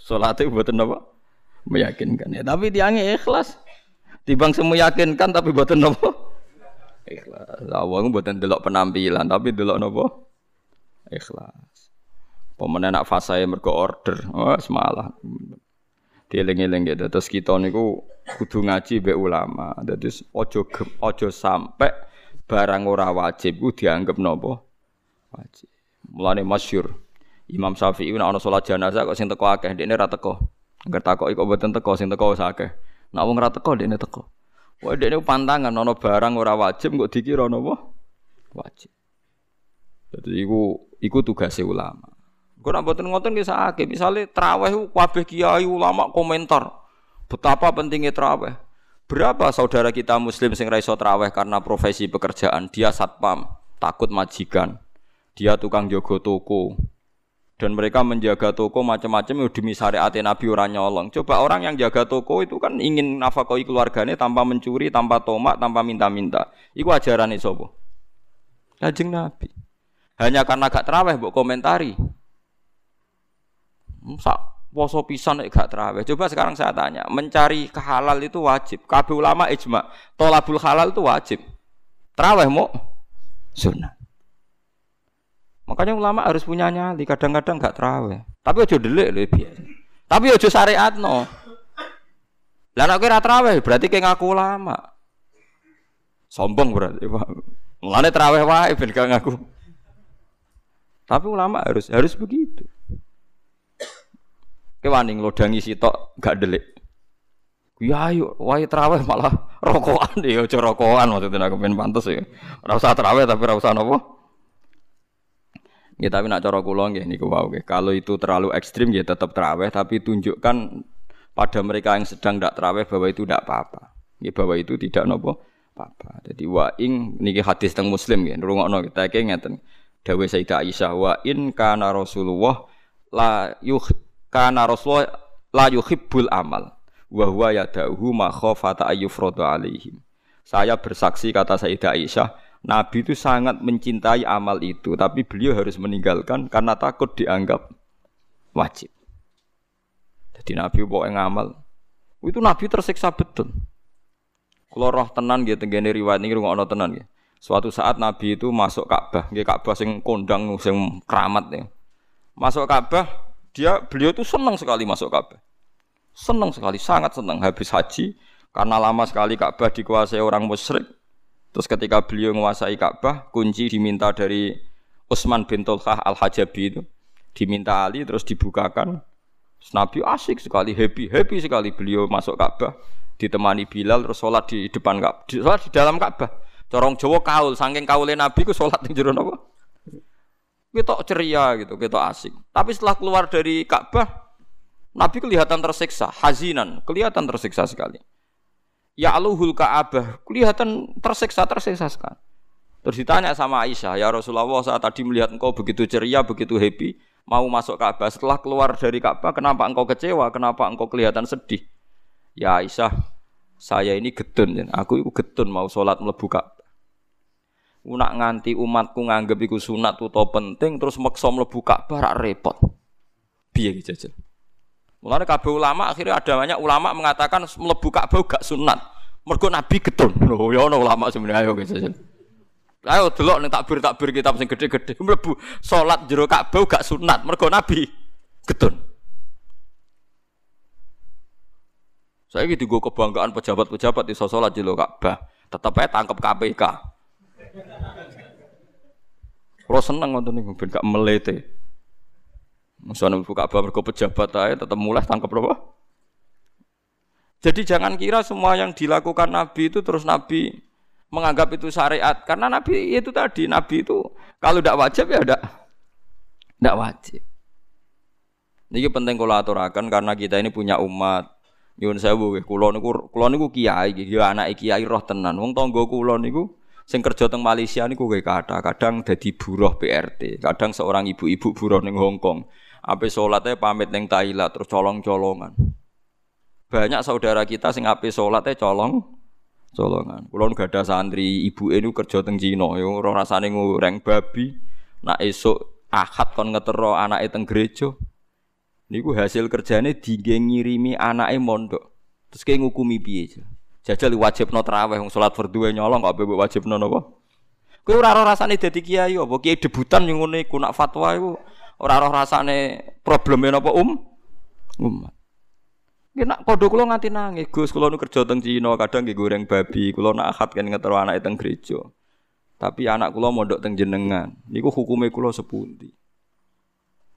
Salate mboten apa? Meyakinkan ya, tapi tiangnya ikhlas. Tibang semu yakinkan tapi mboten apa? Ikhlas. Lah wong mboten delok penampilan, tapi delok napa? Ikhlas. Pemenang nak fase mergo order. Oh, semalah. Dieling-eling gitu. Terus kita niku kudu ngaji be ulama. Dadi ojo ojo sampai barang ora wajib ku dianggap napa? Wajib. Mulane masyhur. Imam Syafi'i nek ana salat jenazah kok sing teko akeh, dekne ra teko. Angger takoki kok mboten teko sing teko wis akeh. Nek wong ra teko dekne teko. Wah, ini pantangan, nono barang ora wajib, kok dikira nopo wajib. Jadi iku iku tugasnya ulama. Kau nak buatin ngotot bisa ake, misalnya teraweh kabeh kiai ulama komentar betapa pentingnya teraweh. Berapa saudara kita muslim sing raiso teraweh karena profesi pekerjaan dia satpam, takut majikan, dia tukang jogo toko, dan mereka menjaga toko macam-macam demi syariat Nabi orang nyolong. Coba orang yang jaga toko itu kan ingin nafkahi keluarganya tanpa mencuri, tanpa tomak, tanpa minta-minta. Iku ajaran sapa? Kanjeng Nabi. Hanya karena gak teraweh mbok komentari. Sak poso pisan nek gak teraweh. Coba sekarang saya tanya, mencari kehalal itu wajib. Kabeh ulama ijma, tolabul halal itu wajib. Teraweh mau sunnah. Makanya ulama harus punya nyali. Kadang-kadang gak terawih. Tapi ojo delik lho biasa. Tapi ojo syariat no. Lah nek kira terawih berarti kayak ngaku ulama. Sombong berarti, Pak. Mulane terawih wae ben gak ngaku. Tapi ulama harus harus begitu. Kewaning lodangi sitok gak delik. Ya ayo, wae terawih malah rokokan ya aja rokokan maksudnya aku pengen pantes ya. Ora usah terawih tapi ora usah nopo. Ya tapi nak cara kula nggih niku wau nggih. Kalau itu terlalu ekstrim ya tetap terawih tapi tunjukkan pada mereka yang sedang tidak terawih bahwa itu tidak apa-apa. Ya bahwa itu tidak nopo apa-apa. Jadi wa ing niki hadis teng Muslim nggih. Ngrungokno kita iki ngeten. Dawe Sayyidah Aisyah wa in kana Rasulullah la yuh kana Rasulullah la yuhibbul amal wa huwa yada'uhu ma khafata ayyufradu alaihim. Saya bersaksi kata Sayyidah Aisyah Nabi itu sangat mencintai amal itu, tapi beliau harus meninggalkan karena takut dianggap wajib. Jadi Nabi yang ngamal. Itu Nabi tersiksa betul. Kalau roh tenan gitu, tenggene riwayat ini rumah tenan gitu. Suatu saat Nabi itu masuk Ka'bah, gitu Ka'bah sing kondang, sing keramat ya. Masuk Ka'bah, dia beliau itu senang sekali masuk Ka'bah. Senang sekali, sangat senang habis haji karena lama sekali Ka'bah dikuasai orang musyrik. Terus ketika beliau menguasai Ka'bah, kunci diminta dari Utsman bin Tulkah Al-Hajabi itu. Diminta Ali terus dibukakan. Terus Nabi asik sekali, happy, happy sekali beliau masuk Ka'bah. Ditemani Bilal terus sholat di depan Ka'bah. Sholat di dalam Ka'bah. Corong Jawa kaul, saking kaulnya Nabi ku sholat di jero napa? Kita ceria gitu, kita asik. Tapi setelah keluar dari Ka'bah, Nabi kelihatan tersiksa, hazinan, kelihatan tersiksa sekali. Ya aluhul ka'abah kelihatan tersiksa tersiksa sekali. Terus ditanya sama Aisyah ya Rasulullah saat tadi melihat engkau begitu ceria begitu happy mau masuk Ka'bah? Setelah keluar dari Ka'bah kenapa engkau kecewa? Kenapa engkau kelihatan sedih? Ya Aisyah saya ini getun aku itu getun mau sholat melebu Ka'bah nak nganti umatku nganggep iku sunat utawa penting terus maksa mlebu Ka'bah rak repot piye jajal Mulane kabeh ulama akhirnya ada banyak ulama mengatakan mlebu Ka'bah gak sunat. Mergo Nabi getun. Loh ya ono ulama sebenarnya ayo guys. Ayo delok ning takbir-takbir kitab sing gede-gede mlebu salat jero Ka'bah gak sunat. Mergo Nabi getun. Saya gitu gue kebanggaan pejabat-pejabat di sholat di Ka'bah. Tetap aja tangkap KPK. Kalau seneng nonton nih, ben gak melete. Misalnya buka Ka'bah mergo pejabat aja tetap mulai tangkap apa? Jadi jangan kira semua yang dilakukan Nabi itu terus Nabi menganggap itu syariat karena Nabi itu tadi Nabi itu kalau tidak wajib ya tidak tidak wajib. Ini penting kalau aturakan karena kita ini punya umat. Nyuwun sewu nggih, kula niku kula niku kiai nggih, ya anak kiai roh tenan. Wong tangga kula niku sing kerja teng Malaysia niku nggih kadang dadi buruh PRT, kadang seorang ibu-ibu buruh ning Hong Kong. Ape sholatnya pamit neng Thailand terus colong-colongan. Banyak saudara kita sing ape sholatnya colong colongan. Kulo gak ada santri, ibu ini kerja teng Cina, yo ora rasane ngureng babi. Nak esuk akad kon ngetero anake teng gereja. Niku hasil kerjane dige ngirimi anake mondok. Terus kayak ngukumi piye Jajal wajibno traweh wong salat fardhu nyolong kok mbok wajibno napa? Kowe ora ora rasane dadi kiai apa kiai debutan yang ngene iku nak fatwa iku ora ora rasane probleme napa um umat. Nggih nak padha kula nganti nangis, Gus kula nu kerja teng Cina, kadang nggih goreng babi, kula nak akad kan ngetero anake teng gereja. Tapi anak kula mondok teng jenengan, niku hukume kula sepundi.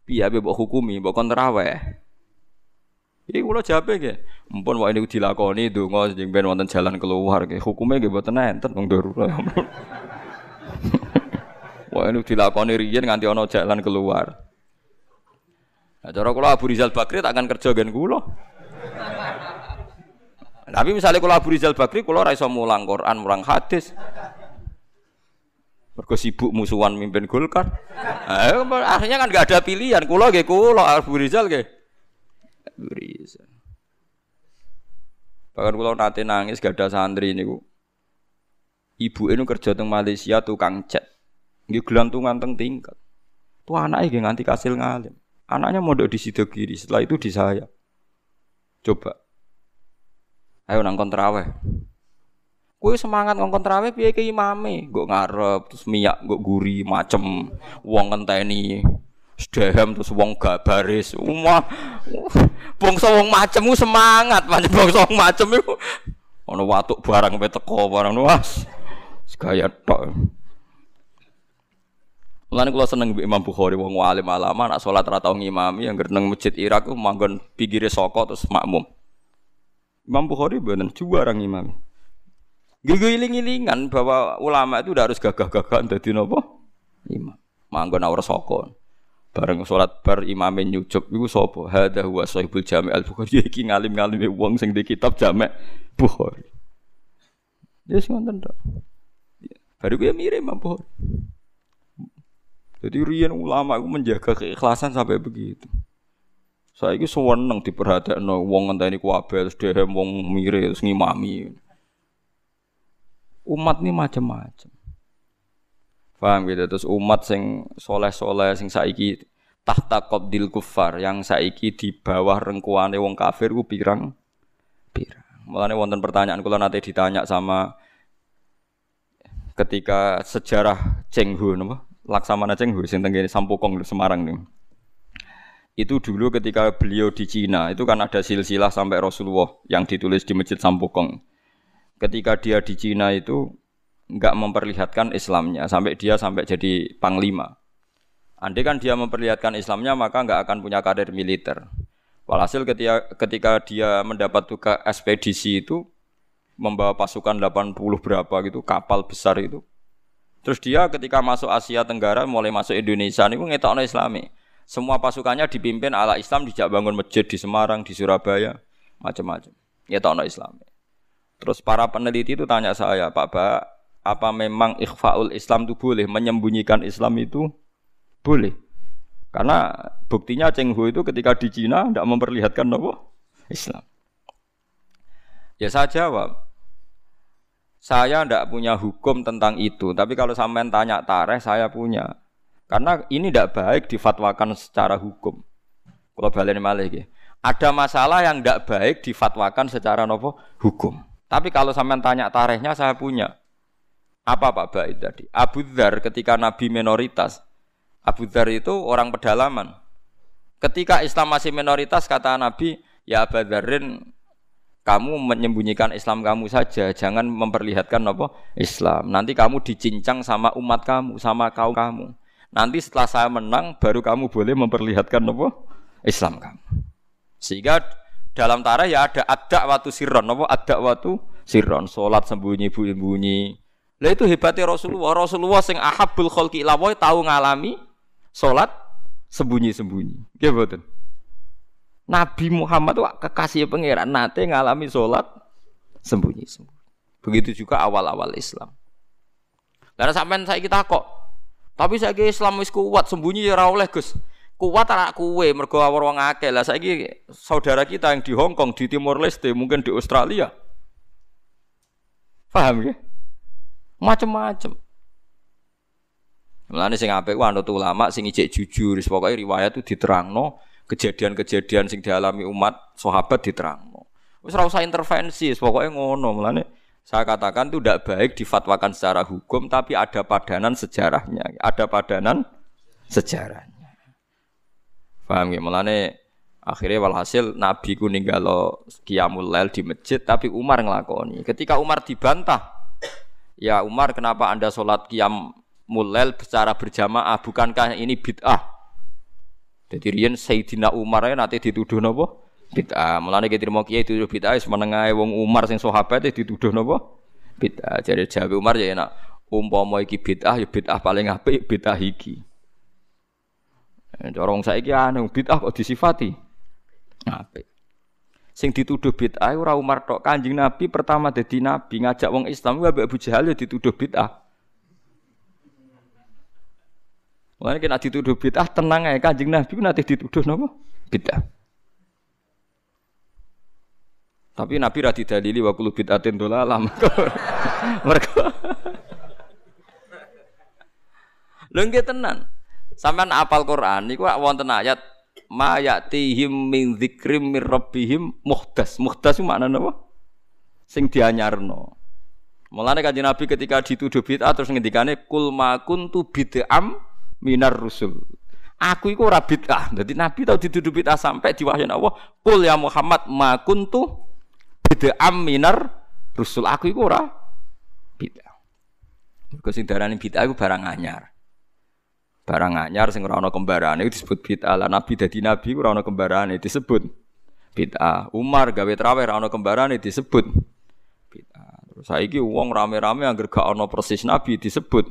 Piye ape mbok hukumi, mbok kon terawih. Iki kula jawabe nggih. Mumpun wae niku dilakoni donga sing ben wonten jalan keluar nggih. Hukume nggih mboten enten wong darurat. Wah ini dilakoni riyen nganti ana jalan keluar. Nah, cara kula Abu Rizal Bakri tak akan kerja gen kula. Tapi misalnya kalau Abu Rizal Bakri, kalau raiso mulang Quran, mulang hadis, Mergo sibuk musuhan mimpin Golkar. Nah, akhirnya kan gak ada pilihan. Kulo nggih kulo Abu Rizal nggih. Abu Rizal. Bahkan kulo nate nangis gak ada santri niku. Ibu ini kerja teng Malaysia tukang cat. Nggih gelantungan teng tingkat. Tuh anaknya nggih nganti kasil ngalim. Anaknya mondok di situ kiri, setelah itu di saya. Coba. Ayo nang kontraweh. Kue semangat ngongkon terawih piye ke imame, nggo ngarep terus minyak nggo guri macem wong ngenteni sedahem terus wong gak baris. Umah bangsa wong macem semangat, pancen bangsa wong macem iku ana watuk barang pe teko barang was. Segaya tok. Mulane kula seneng mbek Imam Bukhari wong alim alama nak salat ra tau ngimami yang nang masjid Irak ku manggon pinggire saka terus makmum. Imam Bukhari bener juara ngimami. Giling-gilingan bahwa ulama itu udah harus gagah-gagahan dadi napa? Imam. Manggon ora saka. Bareng salat bar imame nyucup iku sapa? Hadza huwa sahibul Jami' al-Bukhari iki ngalim-ngalime wong sing di kitab Jami' Bukhari. Yes ngoten tok. Baru gue mirip Imam. Jadi rian ulama itu menjaga keikhlasan sampai begitu. Saya itu seneng diperhatikan wong ngenteni terus dehem wong terus ngimami umat ini macam-macam. Paham gitu. Terus umat sing soleh-soleh sing saiki tahta qabdil kufar yang saiki di bawah rengkuane wong kafir ku pirang pirang. Mulane wonten pertanyaan kula nanti ditanya sama ketika sejarah Chenghu napa? Laksamana Chenghu sing tenggene Sampokong Semarang nih. Itu dulu ketika beliau di Cina, itu kan ada silsilah sampai Rasulullah yang ditulis di Masjid Sampokong ketika dia di Cina itu nggak memperlihatkan Islamnya sampai dia sampai jadi panglima. Andai kan dia memperlihatkan Islamnya maka nggak akan punya karir militer. Walhasil ketika ketika dia mendapat tugas ekspedisi itu membawa pasukan 80 berapa gitu kapal besar itu. Terus dia ketika masuk Asia Tenggara mulai masuk Indonesia ini ngetokno Islami. Semua pasukannya dipimpin ala Islam dijak bangun masjid di Semarang, di Surabaya, macam-macam. Ngetokno Islami. Terus para peneliti itu tanya saya, Pak Ba, apa memang ikhfaul Islam itu boleh menyembunyikan Islam itu boleh? Karena buktinya Cheng Ho itu ketika di Cina tidak memperlihatkan apa? Islam. Ya saya jawab, saya tidak punya hukum tentang itu. Tapi kalau sampean tanya tareh, saya punya. Karena ini tidak baik difatwakan secara hukum. Kalau balik malih Ada masalah yang tidak baik difatwakan secara nopo hukum. Tapi kalau sampean tanya tarikhnya saya punya. Apa Pak Baid tadi? Abu Dhar ketika Nabi minoritas. Abu Dhar itu orang pedalaman. Ketika Islam masih minoritas kata Nabi, ya Abu Dharin kamu menyembunyikan Islam kamu saja, jangan memperlihatkan apa Islam. Nanti kamu dicincang sama umat kamu, sama kaum kamu. Nanti setelah saya menang, baru kamu boleh memperlihatkan apa Islam kamu. Sehingga dalam tarah ya ada ada waktu sirron, apa ada waktu sirron, sholat sembunyi bunyi. Lah itu hebatnya Rasulullah. Rasulullah sing ahabul khalqi ila tahu ngalami sholat sembunyi-sembunyi. Nggih mboten. Nabi Muhammad itu kekasih pangeran nate ngalami sholat sembunyi-sembunyi. Begitu juga awal-awal Islam. Karena sampean saya kita kok. Tapi saya Islam wis kuat sembunyi ya ora oleh Gus kuat anak kue mergo awor wong akeh lah saiki saudara kita yang di Hong Kong di Timor Leste mungkin di Australia paham ya macam-macam Mulane sing apik ku anut ulama sing ijek jujur, pokoke riwayat itu diterangno, kejadian-kejadian sing dialami umat sahabat diterangno. Wis ora usah intervensi, pokoknya ngono. Mulane saya katakan itu tidak baik difatwakan secara hukum, tapi ada padanan sejarahnya. Ada padanan sejarahnya. Paham ya? Mulane akhirnya walhasil Nabi ku ninggalo qiyamul lail di masjid, tapi Umar ngelakoni. Ketika Umar dibantah, ya Umar kenapa anda sholat qiyam mulel secara berjamaah? Bukankah ini bid'ah? Jadi riyen Sayyidina Umar ya nanti dituduh nopo? Bid'ah. Mulane kita terima kiai dituduh bid'ah wis menengae wong Umar sing sahabat dituduh nopo? Bid'ah. Jadi jawab Umar ya enak. Umpama iki bid'ah ya bid'ah paling apik bid'ah iki. Orang saiki aneh bid'ah kok disifati? Apik sing dituduh bid'ah ora Umar tok Kanjeng Nabi pertama dadi nabi ngajak wong Islam Abu Jahal ya dituduh bid'ah Mulane kena dituduh bid'ah tenang ae Kanjeng Nabi ku nanti dituduh napa? Bid'ah. Tapi Nabi ra didalili wa kullu bid'atin dolalah. Mergo Lho nggih tenan. Sampeyan apal Quran niku wonten ayat ma ya'tihim min dzikrim mir rabbihim muhdas. Muhdas itu makna napa? Sing dianyarno. Mulane kanjeng Nabi ketika dituduh bid'ah terus ngendikane kul ma kuntu bid'am minar rusul. Aku iku ora bid'ah. Dadi Nabi tau dituduh bid'ah sampai diwahyani Allah, "Qul ya Muhammad ma kuntu bid'am minar rusul." Aku iku ora bid'ah. Mergo sing darani bid'ah iku barang anyar. Barang anyar sing ora ana kembarane disebut bid'ah. Lah Nabi dadi nabi ora ana kembarane disebut bid'ah. Umar gawe traweh ora ana kembarane disebut bid'ah. Terus saiki wong rame-rame angger gak ana persis nabi disebut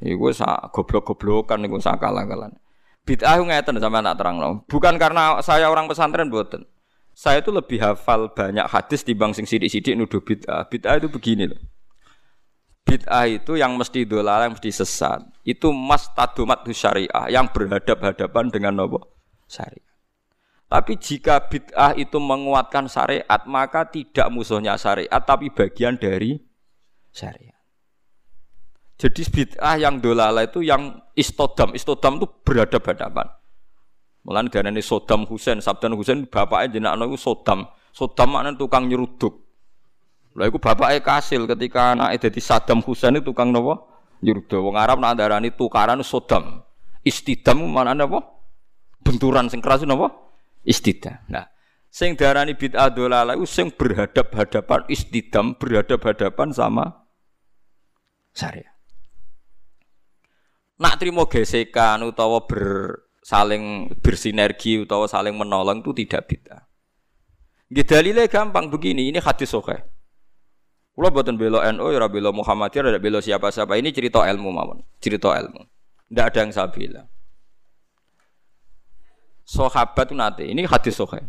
Iku sak goblok-goblokan niku sak kalah-kalan. Bid'ah ngeten sama tak terang Bukan karena saya orang pesantren buatan. Saya itu lebih hafal banyak hadis di bang sing sidik-sidik nuduh bid'ah. Bid'ah itu begini loh. Bid'ah itu yang mesti dolal, yang mesti sesat. Itu mas tadumat syariah yang berhadap-hadapan dengan nopo syariah. Tapi jika bid'ah itu menguatkan syariat, maka tidak musuhnya syariat, tapi bagian dari syariat. Jadi bid'ah yang dolala itu yang istodam. Istodam itu berhadapan-hadapan. Mulane ini Sodam Husain, Sabdan Husain bapaknya jenakno itu Sodam. Sodam mana tukang nyeruduk. Lah iku bapaknya kasil ketika anaknya jadi Saddam Husain itu tukang nopo? Nyeruduk. Wong Arab nak darani tukaran Sodam. Istidam mana apa? Benturan sing keras napa? Istidam. Nah, sing darani bid'ah dolala itu sing berhadap-hadapan istidam, berhadap-hadapan sama syariat nak terima gesekan utawa ber saling bersinergi utawa saling menolong itu tidak beda. Nggih dalile gampang begini, ini hadis sahih. Kula boten bela NU ya bela Muhammadiyah ya bela siapa-siapa. Ini cerita ilmu mawon, cerita ilmu. Tidak ada yang saya bela. Sahabat itu nanti, ini hadis sahih.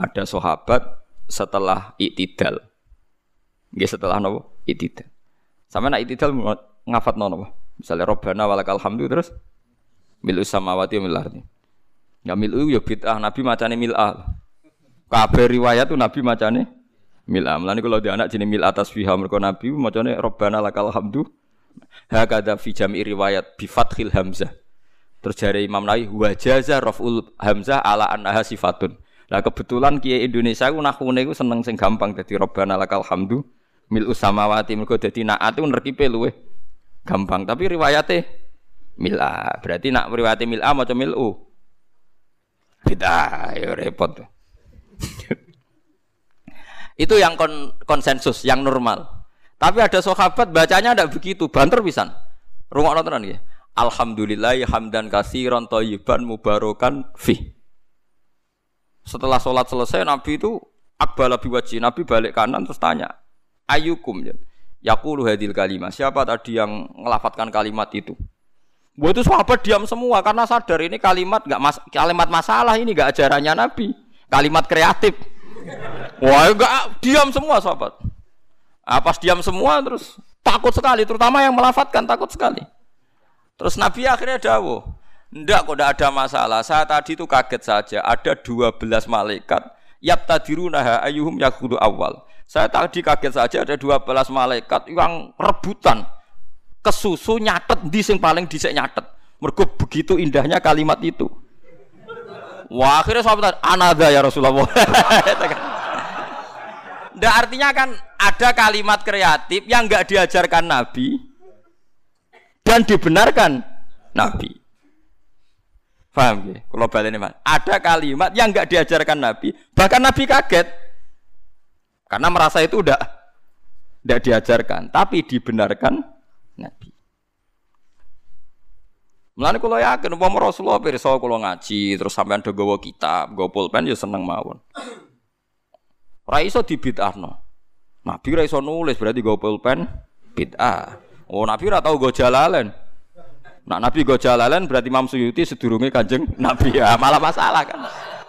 Ada sahabat setelah itidal. Nggih setelah nopo? Itidal. Sama nak itidal ngafat nopo? Misalnya Robbana walakal hamdu terus milu samawati mil ardi. Ya milu ya bid'ah Nabi macane mil'ah. Kabeh riwayat tuh Nabi macane mil'ah. Mulane kalau dia anak jenis mil'ah tasbihah mergo Nabi macane Robbana lakal hamdu. Hakada fi jam'i riwayat bi fathil hamzah. Terus Imam Nawawi wajaza raful hamzah ala annaha sifatun. Lah kebetulan kiai Indonesia ku nahune ku seneng sing gampang dadi Robbana lakal hamdu mil samawati mergo dadi naat ku nerkipe luweh gampang tapi riwayatnya mila berarti nak riwayatnya mila mau milu beda ya repot itu yang kon konsensus yang normal tapi ada sahabat bacanya tidak begitu banter pisan rumah nonton ya Alhamdulillah hamdan kasiron toyiban mubarokan fi setelah sholat selesai Nabi itu akbal lebih wajib Nabi balik kanan terus tanya ayukum ya Yakulu hadil kalimat. Siapa tadi yang ngelafatkan kalimat itu? Buat itu sahabat diam semua karena sadar ini kalimat nggak mas kalimat masalah ini nggak ajarannya Nabi. Kalimat kreatif. Wah enggak diam semua sahabat. Ah, pas diam semua terus takut sekali, terutama yang melafatkan takut sekali. Terus Nabi akhirnya dawuh, Ndak kok ndak ada masalah. Saya tadi itu kaget saja. Ada 12 malaikat. Yap tadirunaha ayuhum yakudu awal. Saya tadi kaget saja ada 12 malaikat yang rebutan kesusu nyatet di sing paling dhisik nyatet. Mergo begitu indahnya kalimat itu. Wah, akhirnya sahabat anada ya Rasulullah. Ndak artinya kan ada kalimat kreatif yang enggak diajarkan Nabi dan dibenarkan Nabi. Paham ya? Kalau balik ini, Ada kalimat yang enggak diajarkan Nabi, bahkan Nabi kaget. Karena merasa itu udah tidak diajarkan, tapi dibenarkan Nabi. Mulane kula yakin umpama Rasulullah pirsa kula ngaji terus sampean do gawa kitab, gawa pulpen ya seneng mawon. Ora iso dibid'ahno. Nabi ora iso nulis berarti gawa pulpen bid'ah. Oh Nabi ora tau gawa jalalen. Nah Nabi gawa jalalen berarti Imam Suyuti sedurunge Kanjeng Nabi ya malah masalah kan.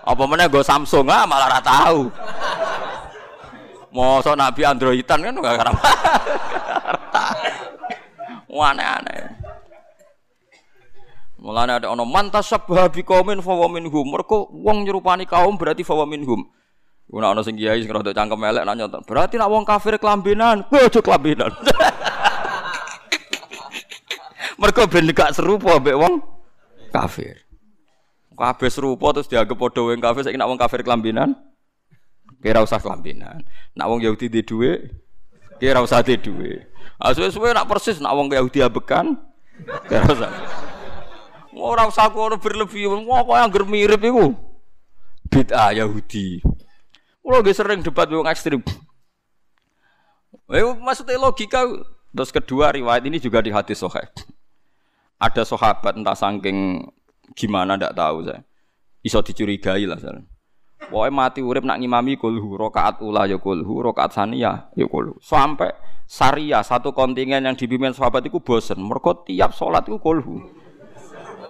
Apa meneh gawa Samsung ah malah ora tahu. Mosok Nabi Androidan kan enggak karep. Aneh-aneh. Mulane ada ono mantas sabha bi qaumin fa minhum. Mergo wong nyerupani kaum berarti fa minhum. Kuna ono sing kiai sing rada cangkem elek nak nyontong. Berarti nak wong kafir kelambenan, ojo kelambenan. Mergo ben gak serupa mbek wong kafir. Kabeh serupa terus dianggap padha wong kafir saiki nak wong kafir kelambenan. Kira usah kelambenan. Nak wong Yahudi di dhuwit, kira usah di dhuwit. Ah suwe-suwe nak persis nak wong Yahudi abekan, kira usah. Ora usah kono berlebih, kok yang mirip iku. Bid'ah Yahudi. Kulo nggih sering debat wong ekstrim. Eh maksudnya logika terus kedua riwayat ini juga di hadis sahih. Ada sahabat entah saking gimana ndak tahu saya. Iso dicurigai lah saya. Pokoknya mati urip nak ngimami kulhu, rokaat ula ya kulhu, rokaat sania ya kulhu. Sampai Saria satu kontingen yang dipimpin sahabat itu bosen. Mereka tiap sholat itu kulhu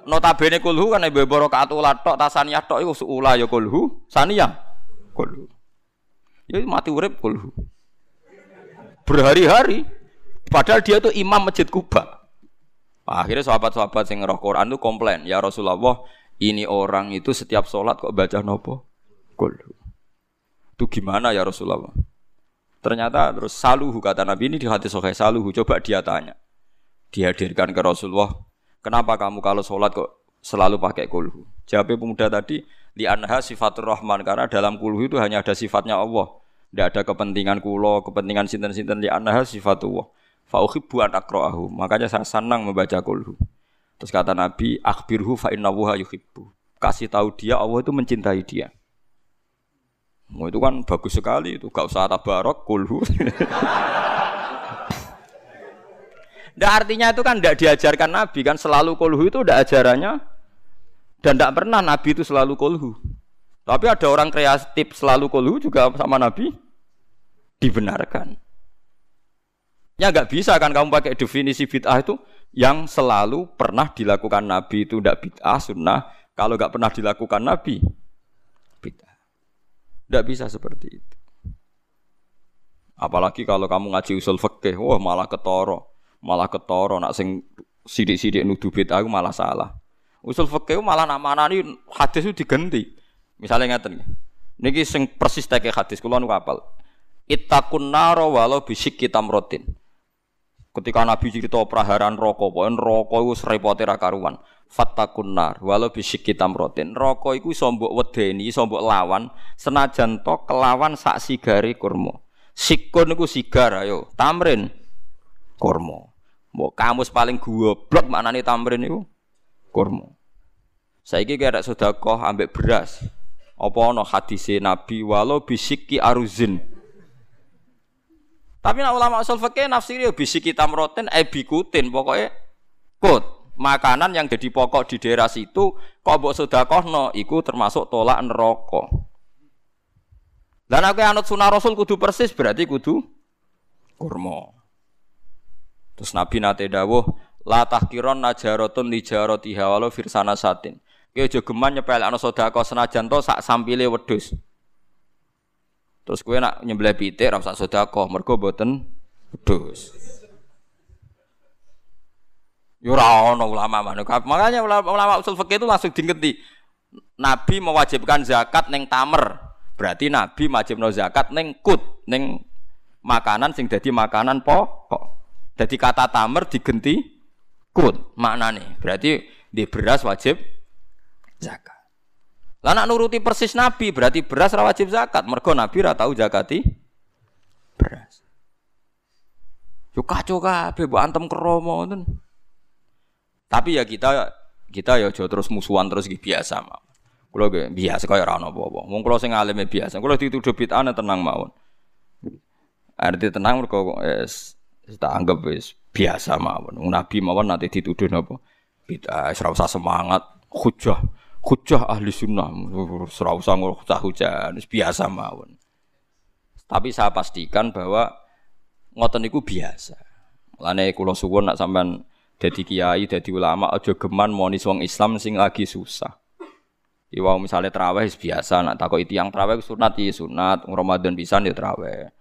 notabene kulhu kan ibu rakaat ula tok tasaniyah tok iku ula ya kulhu saniyah kulhu. Ya mati urip kulhu. Berhari-hari padahal dia tuh imam masjid Kuba. Akhirnya sahabat-sahabat yang ngeroh Quran itu komplain ya Rasulullah ini orang itu setiap sholat kok baca nopo? Kulhu. Itu gimana ya Rasulullah? Ternyata terus saluhu kata Nabi ini di hati sokai saluhu. Coba dia tanya. Dihadirkan ke Rasulullah Kenapa kamu kalau sholat kok selalu pakai kulhu? Jawab pemuda tadi, di anha sifatur rahman karena dalam kulhu itu hanya ada sifatnya Allah. Tidak ada kepentingan kulo, kepentingan sinten-sinten di anha sifatullah. Fauhibbu an akroahu. Makanya saya senang membaca kulhu. Terus kata Nabi, akhbirhu fa yuhibbu. Kasih tahu dia Allah itu mencintai dia. Oh, itu kan bagus sekali itu, gak usah tabarok kulhu. Nggak artinya itu kan tidak diajarkan Nabi kan selalu kolhu itu tidak ajarannya dan tidak pernah Nabi itu selalu kolhu. Tapi ada orang kreatif selalu kolhu juga sama Nabi dibenarkan. Ya nggak bisa kan kamu pakai definisi bid'ah itu yang selalu pernah dilakukan Nabi itu tidak bid'ah sunnah. Kalau nggak pernah dilakukan Nabi bid'ah. Tidak bisa seperti itu. Apalagi kalau kamu ngaji usul fikih, wah malah ketoro malah ketoro nak sing sidik-sidik nuduh bid'ah malah salah. Usul fikih malah nak manani hadis itu diganti. Misalnya ngeten niki sing persis teke hadis kula nu apal. Ittaqun naro walau bisik rotin. Ketika Nabi cerita praharan rokok, pokoke rokok iku repote ra karuan. Fattakun nar walau bisik rotin. Rokok iku iso mbok wedeni, iso mbok lawan senajan to kelawan sak sigari kurma. Sikun niku sigar ayo, tamrin kurma. Mau kamus paling goblok maknane tamrin itu kurma. Saiki kira sedekah ambek beras. Apa ana hadise Nabi walau bisiki aruzin. Tapi nak ulama usul fikih nafsiri ya bisiki tamroten e bikutin pokoknya kut makanan yang jadi pokok di daerah situ kok mbok sedekahno iku termasuk tolak neraka. Dan aku anut sunah Rasul kudu persis berarti kudu kurma. Terus Nabi nate dawuh, la tahkiron najarotun li jaratiha walau firsana satin. Ki aja geman nyepel ana sedekah senajan to sak sampile wedhus. Terus kowe nak nyembelih pitik ra sak sedekah, mergo mboten wedhus. Yo ora ana ulama mana. Makanya ulama, ulama usul fikih itu langsung diingeti. Nabi mewajibkan zakat neng tamer. Berarti Nabi wajibno zakat neng kut, neng makanan sing dadi makanan pokok. Jadi kata tamer digenti kut maknane. Berarti di beras wajib zakat. Lah nak nuruti persis Nabi berarti beras ra wajib zakat. Mergo Nabi ra tau zakati beras. Yo kacau kabeh mbok antem kromo ngoten. Tapi ya kita kita ya aja terus musuhan terus biasa mah. Kulo ge biasa kaya ora ono apa-apa. Wong kulo sing alime biasa. Kulo dituduh bid'ah tenang mawon. Arti tenang mergo wis tak anggap wis biasa mawon. Nabi mawon nanti dituduh napa? Bid'ah, ora usah semangat, hujah. Hujah ahli sunnah, ora usah hujah, biasa mawon. Tapi saya pastikan bahwa ngoten niku biasa. Lane kula suwun nak sampean dadi kiai, dadi ulama aja geman moni wong Islam sing lagi susah. Iwa misalnya terawih biasa, nak takut itu yang terawih sunat iya sunat, Ramadan bisa ya terawih.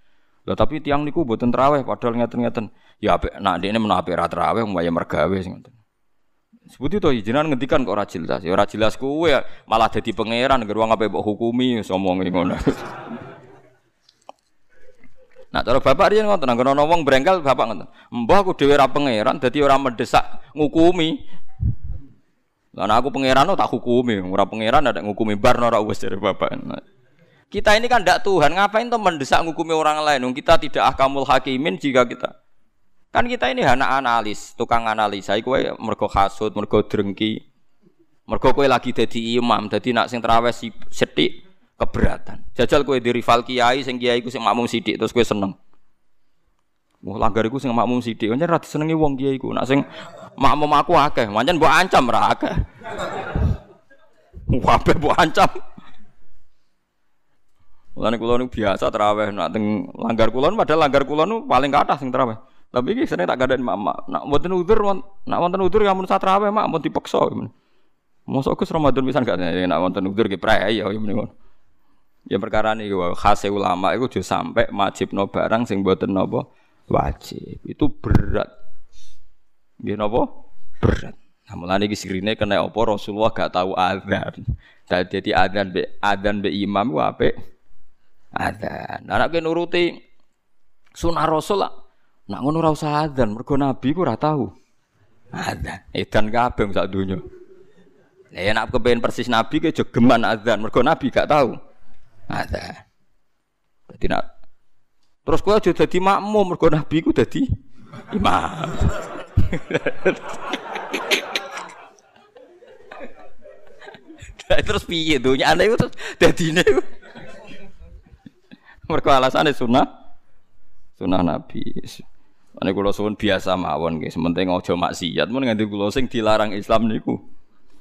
Lah tapi tiang niku buatan terawih, padahal ngeten-ngeten. Ya apik, nak ini menawa apik ra terawih, mbaya mergawe sing ngoten. Sebut itu izinan ngentikan kok ora jelas. Ya ora jelas kuwe malah dadi pangeran, geruang apa mbok hukumi, ngomong ngono. Nah, cara bapak riyen ngoten, nang ana wong brengkel bapak ngoten. Mbah aku dhewe ra pangeran, dadi ora mendesak ngukumi. Lah aku pangeran tak hukumi, ora pangeran ada ngukumi bar ora wis dari bapak. Kita ini kan ndak Tuhan, ngapain tuh mendesak ngukumi orang lain? Kita tidak akamul hakimin jika kita kan kita ini anak analis, tukang analisa. Iku mergo hasud, mergo drengki, mergo kowe lagi jadi imam, jadi nak sing terawih sithik keberatan. Jajal kowe di rival kiai sing kiai ku sing makmum sithik terus kowe seneng. Wah, langgar iku sing makmum sithik, pancen ra disenengi wong kiai ku. Nak sing makmum aku akeh, pancen mbok ancam ra akeh. Wabe mbok ancam. Mulane kula niku biasa terawih nak teng langgar kula padahal langgar kula nu paling kathah sing terawih. Tapi iki sering tak gadani mak nak wonten udzur nak wonten udzur ya mun terawih mak mun dipaksa. Mosok Gus Ramadan pisan gak nak wonten udzur ki prae ya ngono. Ya perkara ini khas ulama itu juga sampai wajib no barang sing buatan nopo wajib. Itu berat. Dia nopo berat. Nah, mulane iki sirine kena apa Rasulullah gak tahu adzan. Jadi adzan be adzan be imam ku apik. Adzan. Nah, nek nuruti sunah Rasul lah. Nak ngono ora usah adzan, mergo nabi ku ora tahu. Adzan. Edan kabeh sak donya. Lah ya nek kepen persis nabi ke jogeman adzan, mergo nabi gak tahu. Ada. Jadi nak terus kowe aja dadi makmum mergo nabi ku dadi imam. terus piye dunya ana iku terus dadine mergo alasane sunah sunah nabi. Ane kula suwun biasa mawon nggih, sementing aja maksiat mun nganti kula sing dilarang Islam niku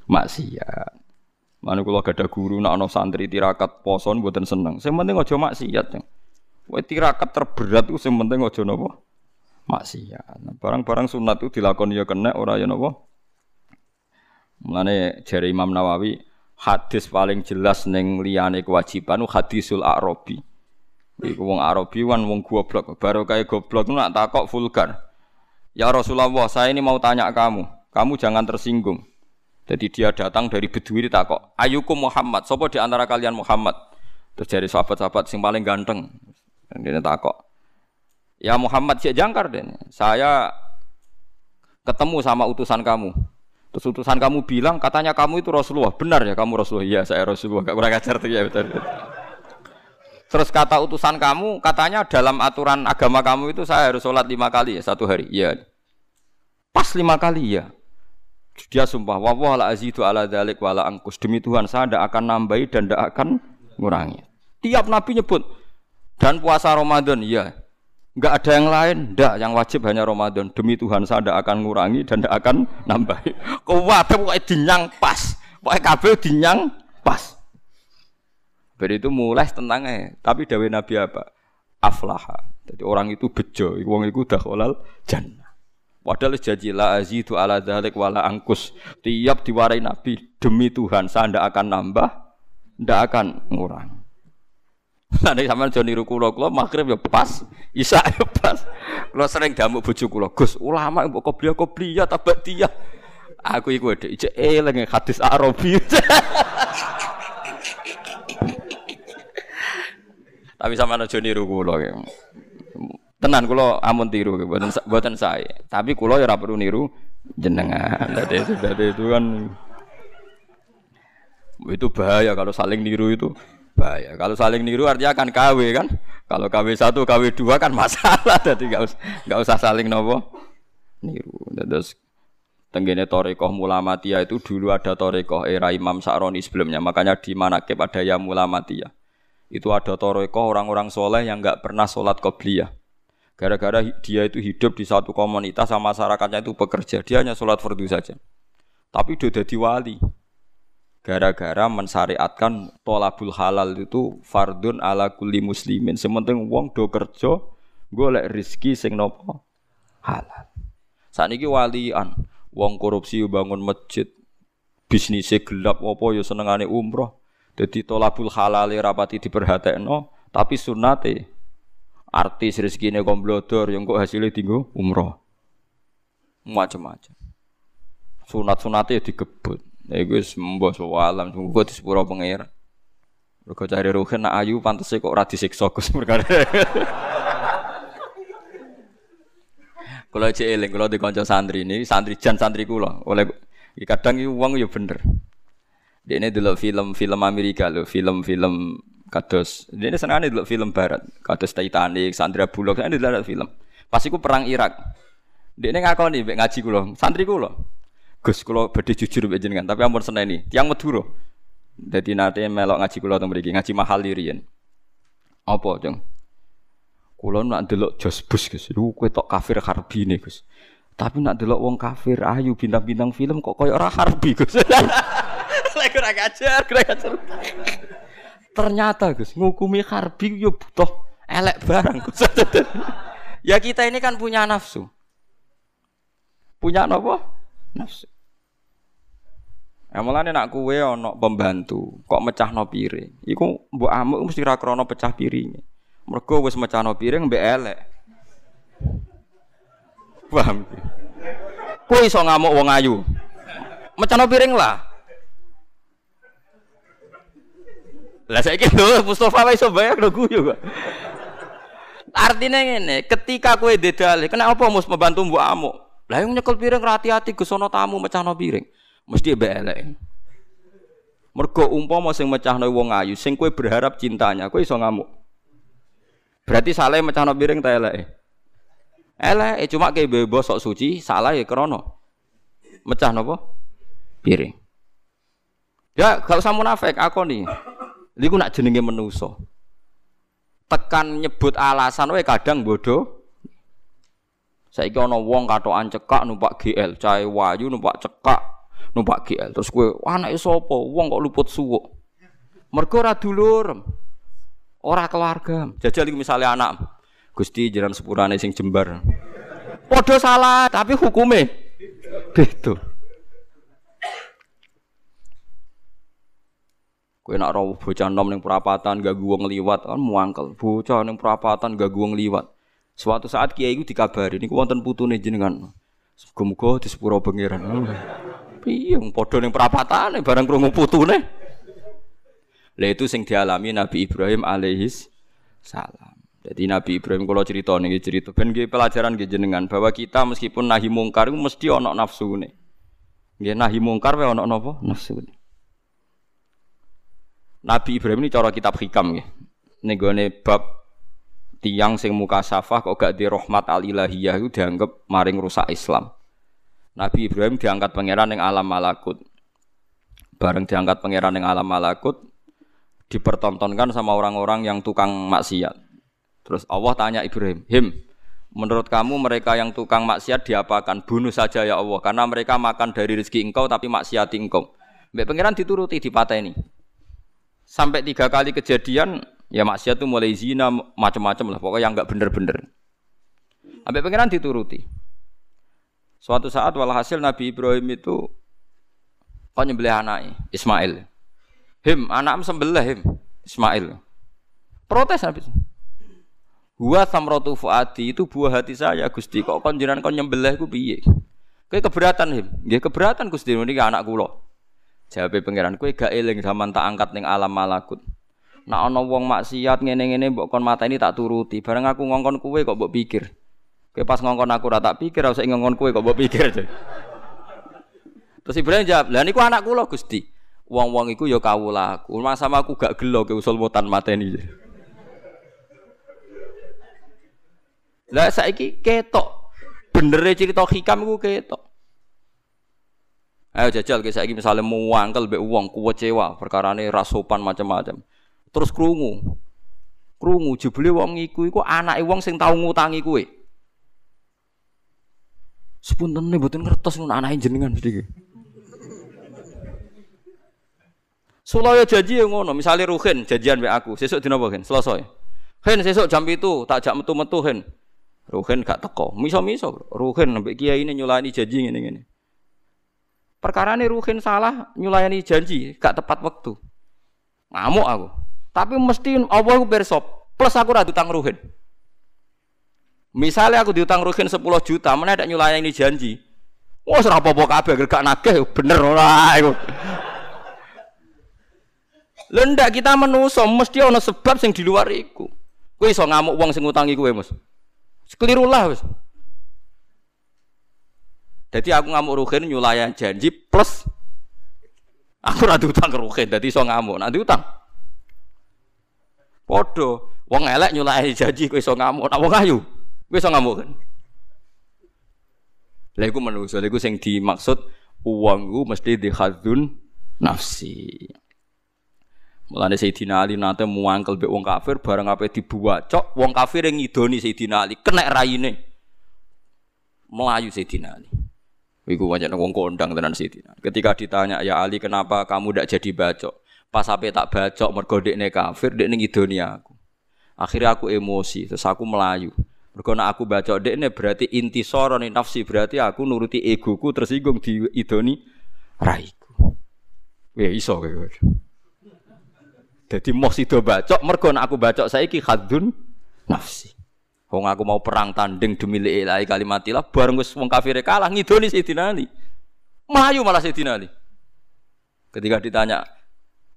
maksiat. Mana kalau gak ada guru, nak ono santri tirakat poson buatan seneng. Saya penting ojo maksiat. Wah tirakat terberat itu saya penting ojo nopo maksiat. Barang-barang sunat itu dilakoni ya kena ora ya nopo. Mulane jari Imam Nawawi hadis paling jelas neng liyane kewajiban hadisul Arabi. Iku wong Arabi wan wong goblok. Baru kayak goblok nak takok vulgar. Ya Rasulullah, saya ini mau tanya kamu. Kamu jangan tersinggung. Jadi dia datang dari Bedui kok, ayukum Muhammad, sopo di antara kalian Muhammad? Terus dari sahabat-sahabat yang paling ganteng. Dan dia kok, ya Muhammad si jangkar deh. Saya ketemu sama utusan kamu. Terus utusan kamu bilang katanya kamu itu Rasulullah. Benar ya kamu Rasulullah? Iya saya Rasulullah. Gak kurang ajar tuh ya betul. Terus kata utusan kamu katanya dalam aturan agama kamu itu saya harus sholat lima kali ya satu hari. Iya. Pas lima kali ya. Dia sumpah, wawah la azidu ala dalik wala angkus. Demi Tuhan saya tidak akan nambahi dan tidak akan ngurangi. Tiap Nabi nyebut dan puasa Ramadan, iya. Enggak ada yang lain, ndak yang wajib hanya Ramadan. Demi Tuhan saya tidak akan ngurangi dan tidak akan nambahi. Kau wabe pokoknya dinyang pas, pokoknya kabel dinyang pas. Dari itu mulai tentangnya. Tapi dawe Nabi apa? Aflaha. Jadi orang itu bejo, wong dah kolal jannah. Padahal janji la azidu ala dzalik wala angkus. Tiap diwarai Nabi demi Tuhan saya ndak akan nambah, ndak akan ngurang. Nanti sama Joni niru kula kula maghrib ya pas, isya ya pas. Kula sering damuk bojo kula, Gus, ulama mbok kobliya kobliya tabak dia. Aku iku dhek ijek eling hadis Arabi. Tapi sama Joni niru kula Tenan kula amun tiru mboten mboten saya. Tapi kula ya ora perlu niru jenengan. Dadi itu dadi itu kan itu bahaya kalau saling niru itu bahaya. Kalau saling niru artinya akan KW kan. Kalau KW satu, KW dua kan masalah, jadi nggak usah nggak usah saling nopo niru. Terus tenggene Torekoh Mulamatia itu dulu ada Torekoh era Imam Sa'roni sebelumnya, makanya di Manakib ada ya Mulamatia. Itu ada Torekoh orang-orang soleh yang nggak pernah sholat qobliyah. Gara-gara dia itu hidup di satu komunitas sama masyarakatnya itu bekerja, dia hanya sholat fardu saja. Tapi dia jadi wali gara-gara mensyariatkan tolabul halal itu fardun ala kulli muslimin. Sementing wong do kerja golek rizki sing nopo halal. Saniki walian, wong korupsi bangun masjid, bisnis gelap apa ya senengane umroh. Jadi tolabul halal rapati diperhatekno, tapi sunate artis rezekine komblodor yang kok hasilnya tinggu umroh. Macam-macam. Sunat-sunate digebut. Ya iku wis mbah alam, muga di sepuro pengira. Mergo cari ruhen nak ayu pantese kok ora disiksa Gus perkara. Kula cek eling di santri ini, santri jan santri kula. Oleh kadang iki wong ya bener. Dia ini dulu film-film Amerika loh, film-film kados. Dia ini senang dulu film Barat, kados Titanic, Sandra Bullock, ini dulu film. Pas iku perang Irak. Dia ini ngakoni ngaji kula, santri kula. Gus kula badhe jujur mbek tapi ampun seneni. Tiang Madura. Dadi nate melok ngaji kula teng mriki, ngaji mahal riyen. Apa, Jeng? Kula nak delok Jos Bus, Gus. Lu kowe tok kafir harbi nih, Gus. Tapi nak delok wong kafir ayu bintang-bintang film kok koyo ora harbi, Gus. Lek ora ngajar, ora ngajar. Ternyata Gus, ngukumi harbi yo butuh elek barang, Gus. ya kita ini kan punya nafsu. Punya apa? nafsu. Ya mulane nak kuwe ana pembantu, kok mecahno piring. Iku mbok amuk mesti ra krana pecah piringe. Mergo wis mecahno piring mbek elek. Paham? Kowe iso ngamuk wong ayu. Mecahno piring lah. Lah saiki lho Mustofa wis iso bayar lho guyu kok. Artinya ngene, ketika kowe dedale, kenapa mus membantu mbok amuk? Lah yang nyekel piring hati-hati ke sono tamu mecahno piring. Mesti elek. Mergo umpama sing mecahno wong ayu, sing kowe berharap cintanya, kowe iso ngamuk. Berarti salah mecahno piring ta elek. Elek cuma kayak bebas sok suci, salah ya krono. Mecah napa? Piring. Ya, gak usah munafik aku nih. Iku nak jenenge menuso. Tekan nyebut alasan wae kadang bodoh. Saiki ana wong katokan cekak numpak GL, cahe wayu numpak cekak numpak GL. Terus kowe anake sapa? Wong kok luput suwuk. Mergo ora dulur. Ora keluarga. Jajal iki misale anak. Gusti jiran sepurane sing jembar. Padha salah, tapi hukume beda. Kowe nak rawuh bocah nom ning perapatan gak wong liwat kan muangkel. Bocah ning perapatan gak wong liwat. Suatu saat kiai itu dikabari niku wonten putune jenengan. Muga-muga di sepuro pangeran. Piye padha ning perapatane barang krungu putune. Lah itu sing dialami Nabi Ibrahim alaihis salam. Jadi Nabi Ibrahim kalau cerita nih cerita ben nggih pelajaran nggih jenengan bahwa kita meskipun nahi mungkar itu mesti ana nafsune. Nggih nahi mungkar wae ana napa? Nafsune. Nabi Ibrahim ini cara kitab hikam nggih. Ning bab tiang sing muka safah kok gak di rahmat al ilahiyah itu dianggap maring rusak Islam. Nabi Ibrahim diangkat pangeran yang alam malakut. Bareng diangkat pangeran yang alam malakut dipertontonkan sama orang-orang yang tukang maksiat. Terus Allah tanya Ibrahim, "Him, menurut kamu mereka yang tukang maksiat diapakan? Bunuh saja ya Allah, karena mereka makan dari rezeki engkau tapi maksiat engkau." Mbak pangeran dituruti dipateni. Sampai tiga kali kejadian Ya maksiat itu mulai zina macam-macam lah, pokoknya yang nggak bener-bener. Sampai pengiran dituruti. Suatu saat walhasil Nabi Ibrahim itu kok nyembelih anaknya Ismail. Him, anak sembelih him Ismail. Protes Nabi. Huwa samratu fuadi itu buah hati saya Gusti. Kok kon jenengan kon nyembelih ku piye? Keberatan him. Nggih keberatan Gusti niki anak kula. Jawab pangeran kowe gak eling zaman tak angkat ning alam malakut. Nak ana wong maksiat ngene-ngene mbok kon mateni tak turuti. Bareng aku ngongkon kowe kok mbok pikir. Kowe pas ngongkon aku ora tak pikir, ora usah ngongkon kowe kok mbok pikir. Terus Ibrahim jawab, "Lah niku anak kula Gusti." Wong-wong iku ya kawulaku. Mas sama aku gak gelo ke usul mutan mateni. Lah saiki ketok. Bener cerita hikam iku ketok. Ayo jajal ke saiki misale muangkel mbek wong kuwecewa perkarane rasopan macam-macam. Terus krungu. Krungu jebule wong iku iku anake wong sing tau ngutangi kowe. Sepunten mboten ngertos ngono anake jenengan mesti. Sulaya janji yang ngono, misalnya Ruhin janjian mbek aku, sesuk dina apa Hen? Selasa. Hen sesuk jam itu tak jak metu-metu Hen. Ruhin gak teko. Miso-miso Ruhin mbek kiai ini nyulani janji ngene-ngene. Perkara ini Ruhin salah nyulayani janji, gak tepat waktu. Ngamuk aku. Tapi mesti Allah aku bersop. Plus aku rada utang Ruhin. Misalnya aku diutang Ruhin 10 juta, mana ada nyulayani janji. Wah, serah apa-apa kabeh gak nagih bener ora iku. Lendak kita menuso mesti ana sebab sing di luar iku. Kowe iso ngamuk wong sing ngutangi kowe, Mas. Sekeliru lah wis. Jadi aku ngamuk rugen nyulayan janji plus aku ora utang rugen, dadi iso ngamuk. Nanti utang. Podo, wong elek nyulayani janji kowe iso ngamuk, nak wong ayu kowe iso ngamuk kan. Lha iku manusa, lha iku sing dimaksud uangku mesti dihadzun nafsi. Mulane Sayyidina Ali nate muangkel mbek wong kafir bareng ape dibuacok wong kafir yang ngidoni Sayyidina Ali kena raine. Melayu Sayyidina Ali. Iku wajan wong kondang tenan Sayyidina. Ketika ditanya ya Ali kenapa kamu tidak jadi bacok? Pas ape tak bacok mergo dekne kafir dekne ngidoni aku. Akhirnya aku emosi terus aku melayu. Mergo nek aku bacok dekne berarti inti sorone nafsi berarti aku nuruti egoku tersinggung di idoni raiku. Ya iso kayak gitu. Jadi mau sido bacok, mergo aku bacok saiki khadun nafsi. Wong aku mau perang tanding demi ilahi kalimatilah bareng wis wong kafir kalah ngidoni Sayyidina Ali. Melayu malah Sayyidina Ali. Ketika ditanya,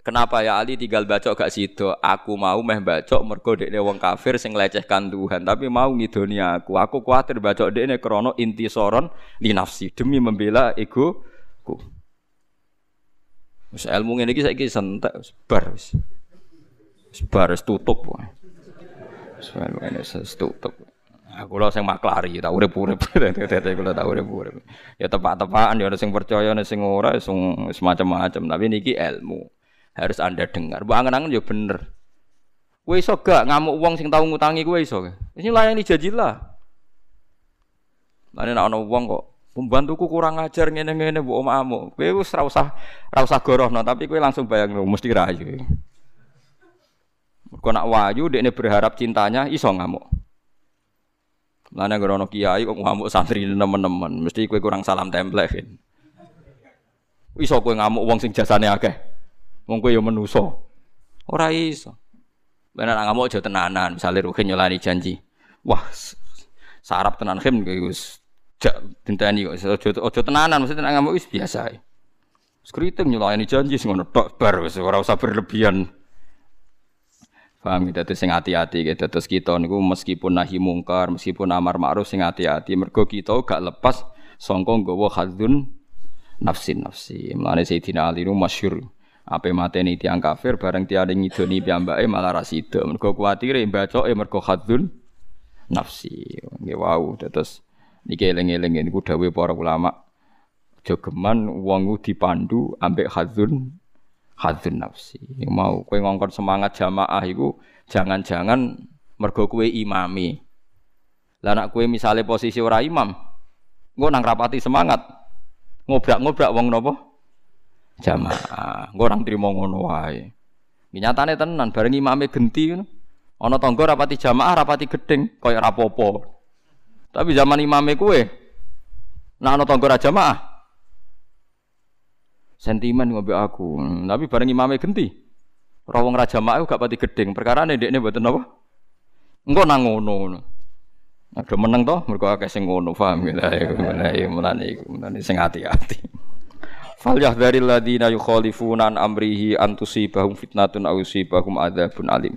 Kenapa ya Ali tinggal bacok gak sido? Aku mau meh bacok mergo dekne wong kafir sing lecehkan Tuhan, tapi mau ngidoni aku. Aku kuatir bacok dekne krana soron li nafsi demi membela ego ku. Wis ilmu ngene iki saiki sentek bar wis. Tutup. Sebaris tutup. Aku lo sing maklari, tak urip-urip. Kula tak urip-urip. Ya tepak-tepakan ya ada sing percaya ada sing ora sing semacam-macam, tapi niki ilmu. Harus Anda dengar. Mbok angen-angen ya bener. Kowe iso gak ngamuk wong sing tau ngutangi kowe iso. Ini layani jajilah. Lah nek ana wong kok pembantuku kurang ajar ngene-ngene mbok omahmu. Kowe wis ora usah ora usah gorohno, tapi kowe langsung bayang mesti rayu. Mergo nak wayu dekne berharap cintanya iso ngamuk. Lane grono kiai kok ngamuk santri nemen-nemen, mesti kowe kurang salam template. Kan. Iso kowe ngamuk wong sing jasane akeh. Wong kowe ya menusa. Ora iso. Bener ngamuk aja tenanan, misale ruhin nyolani janji. Wah, sarap tenan khim wis jak kok aja tenanan, mesti tenan ngamuk wis biasa. Skriting nyolani janji sing ngono tok bar wis ora usah berlebihan. Paham gitu, sing hati-hati gitu. Terus kita niku meskipun nahi mungkar, meskipun amar ma'ruf sing hati-hati. Mergo kita gak lepas songkong gowo hadzun nafsi nafsi. Mulane Sayyidina Ali nu masyhur. Apa mateni tiang kafir bareng tiada ngidoni piyambake malah ra sida. Mergo kuwatire bacoke mergo hadzun nafsi. Nggih wau. Terus niki eling-eling niku dawuh para ulama. Jogeman wong dipandu ambek hadzun hadzun nafsi. Mau kowe ngongkon semangat jamaah iku jangan-jangan mergo kowe imami. Lah nek kowe misale posisi ora imam, engko nang rapati semangat. Ngobrak-ngobrak wong napa? Jamaah. Engko orang trimo ngono wae. Nyatane tenan bareng imame genti ngono. Ana tangga rapati jamaah, rapati gedeng, kaya rapopo. Tapi zaman imame kowe, nah ana tangga ra jamaah, sentimen ngobrol aku. Tapi bareng imame genti. Rawong raja mau gak pati gedeng. Perkara dia buatan apa? Enggak nang ngono. Ada menang toh, mereka akeh sing ngono, paham gitu ya, mulai mulai mulai sing hati-hati. Fal yahdharil ladina yukhalifuna an amrihi an tusibahum fitnatun aw yusibahum adzabun alim.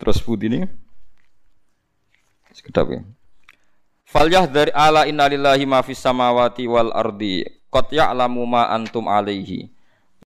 Terus budi ini sekedap ya. Falyah dari ala innalillahi ma fis samawati wal ardi qad ya'lamu ma antum alaihi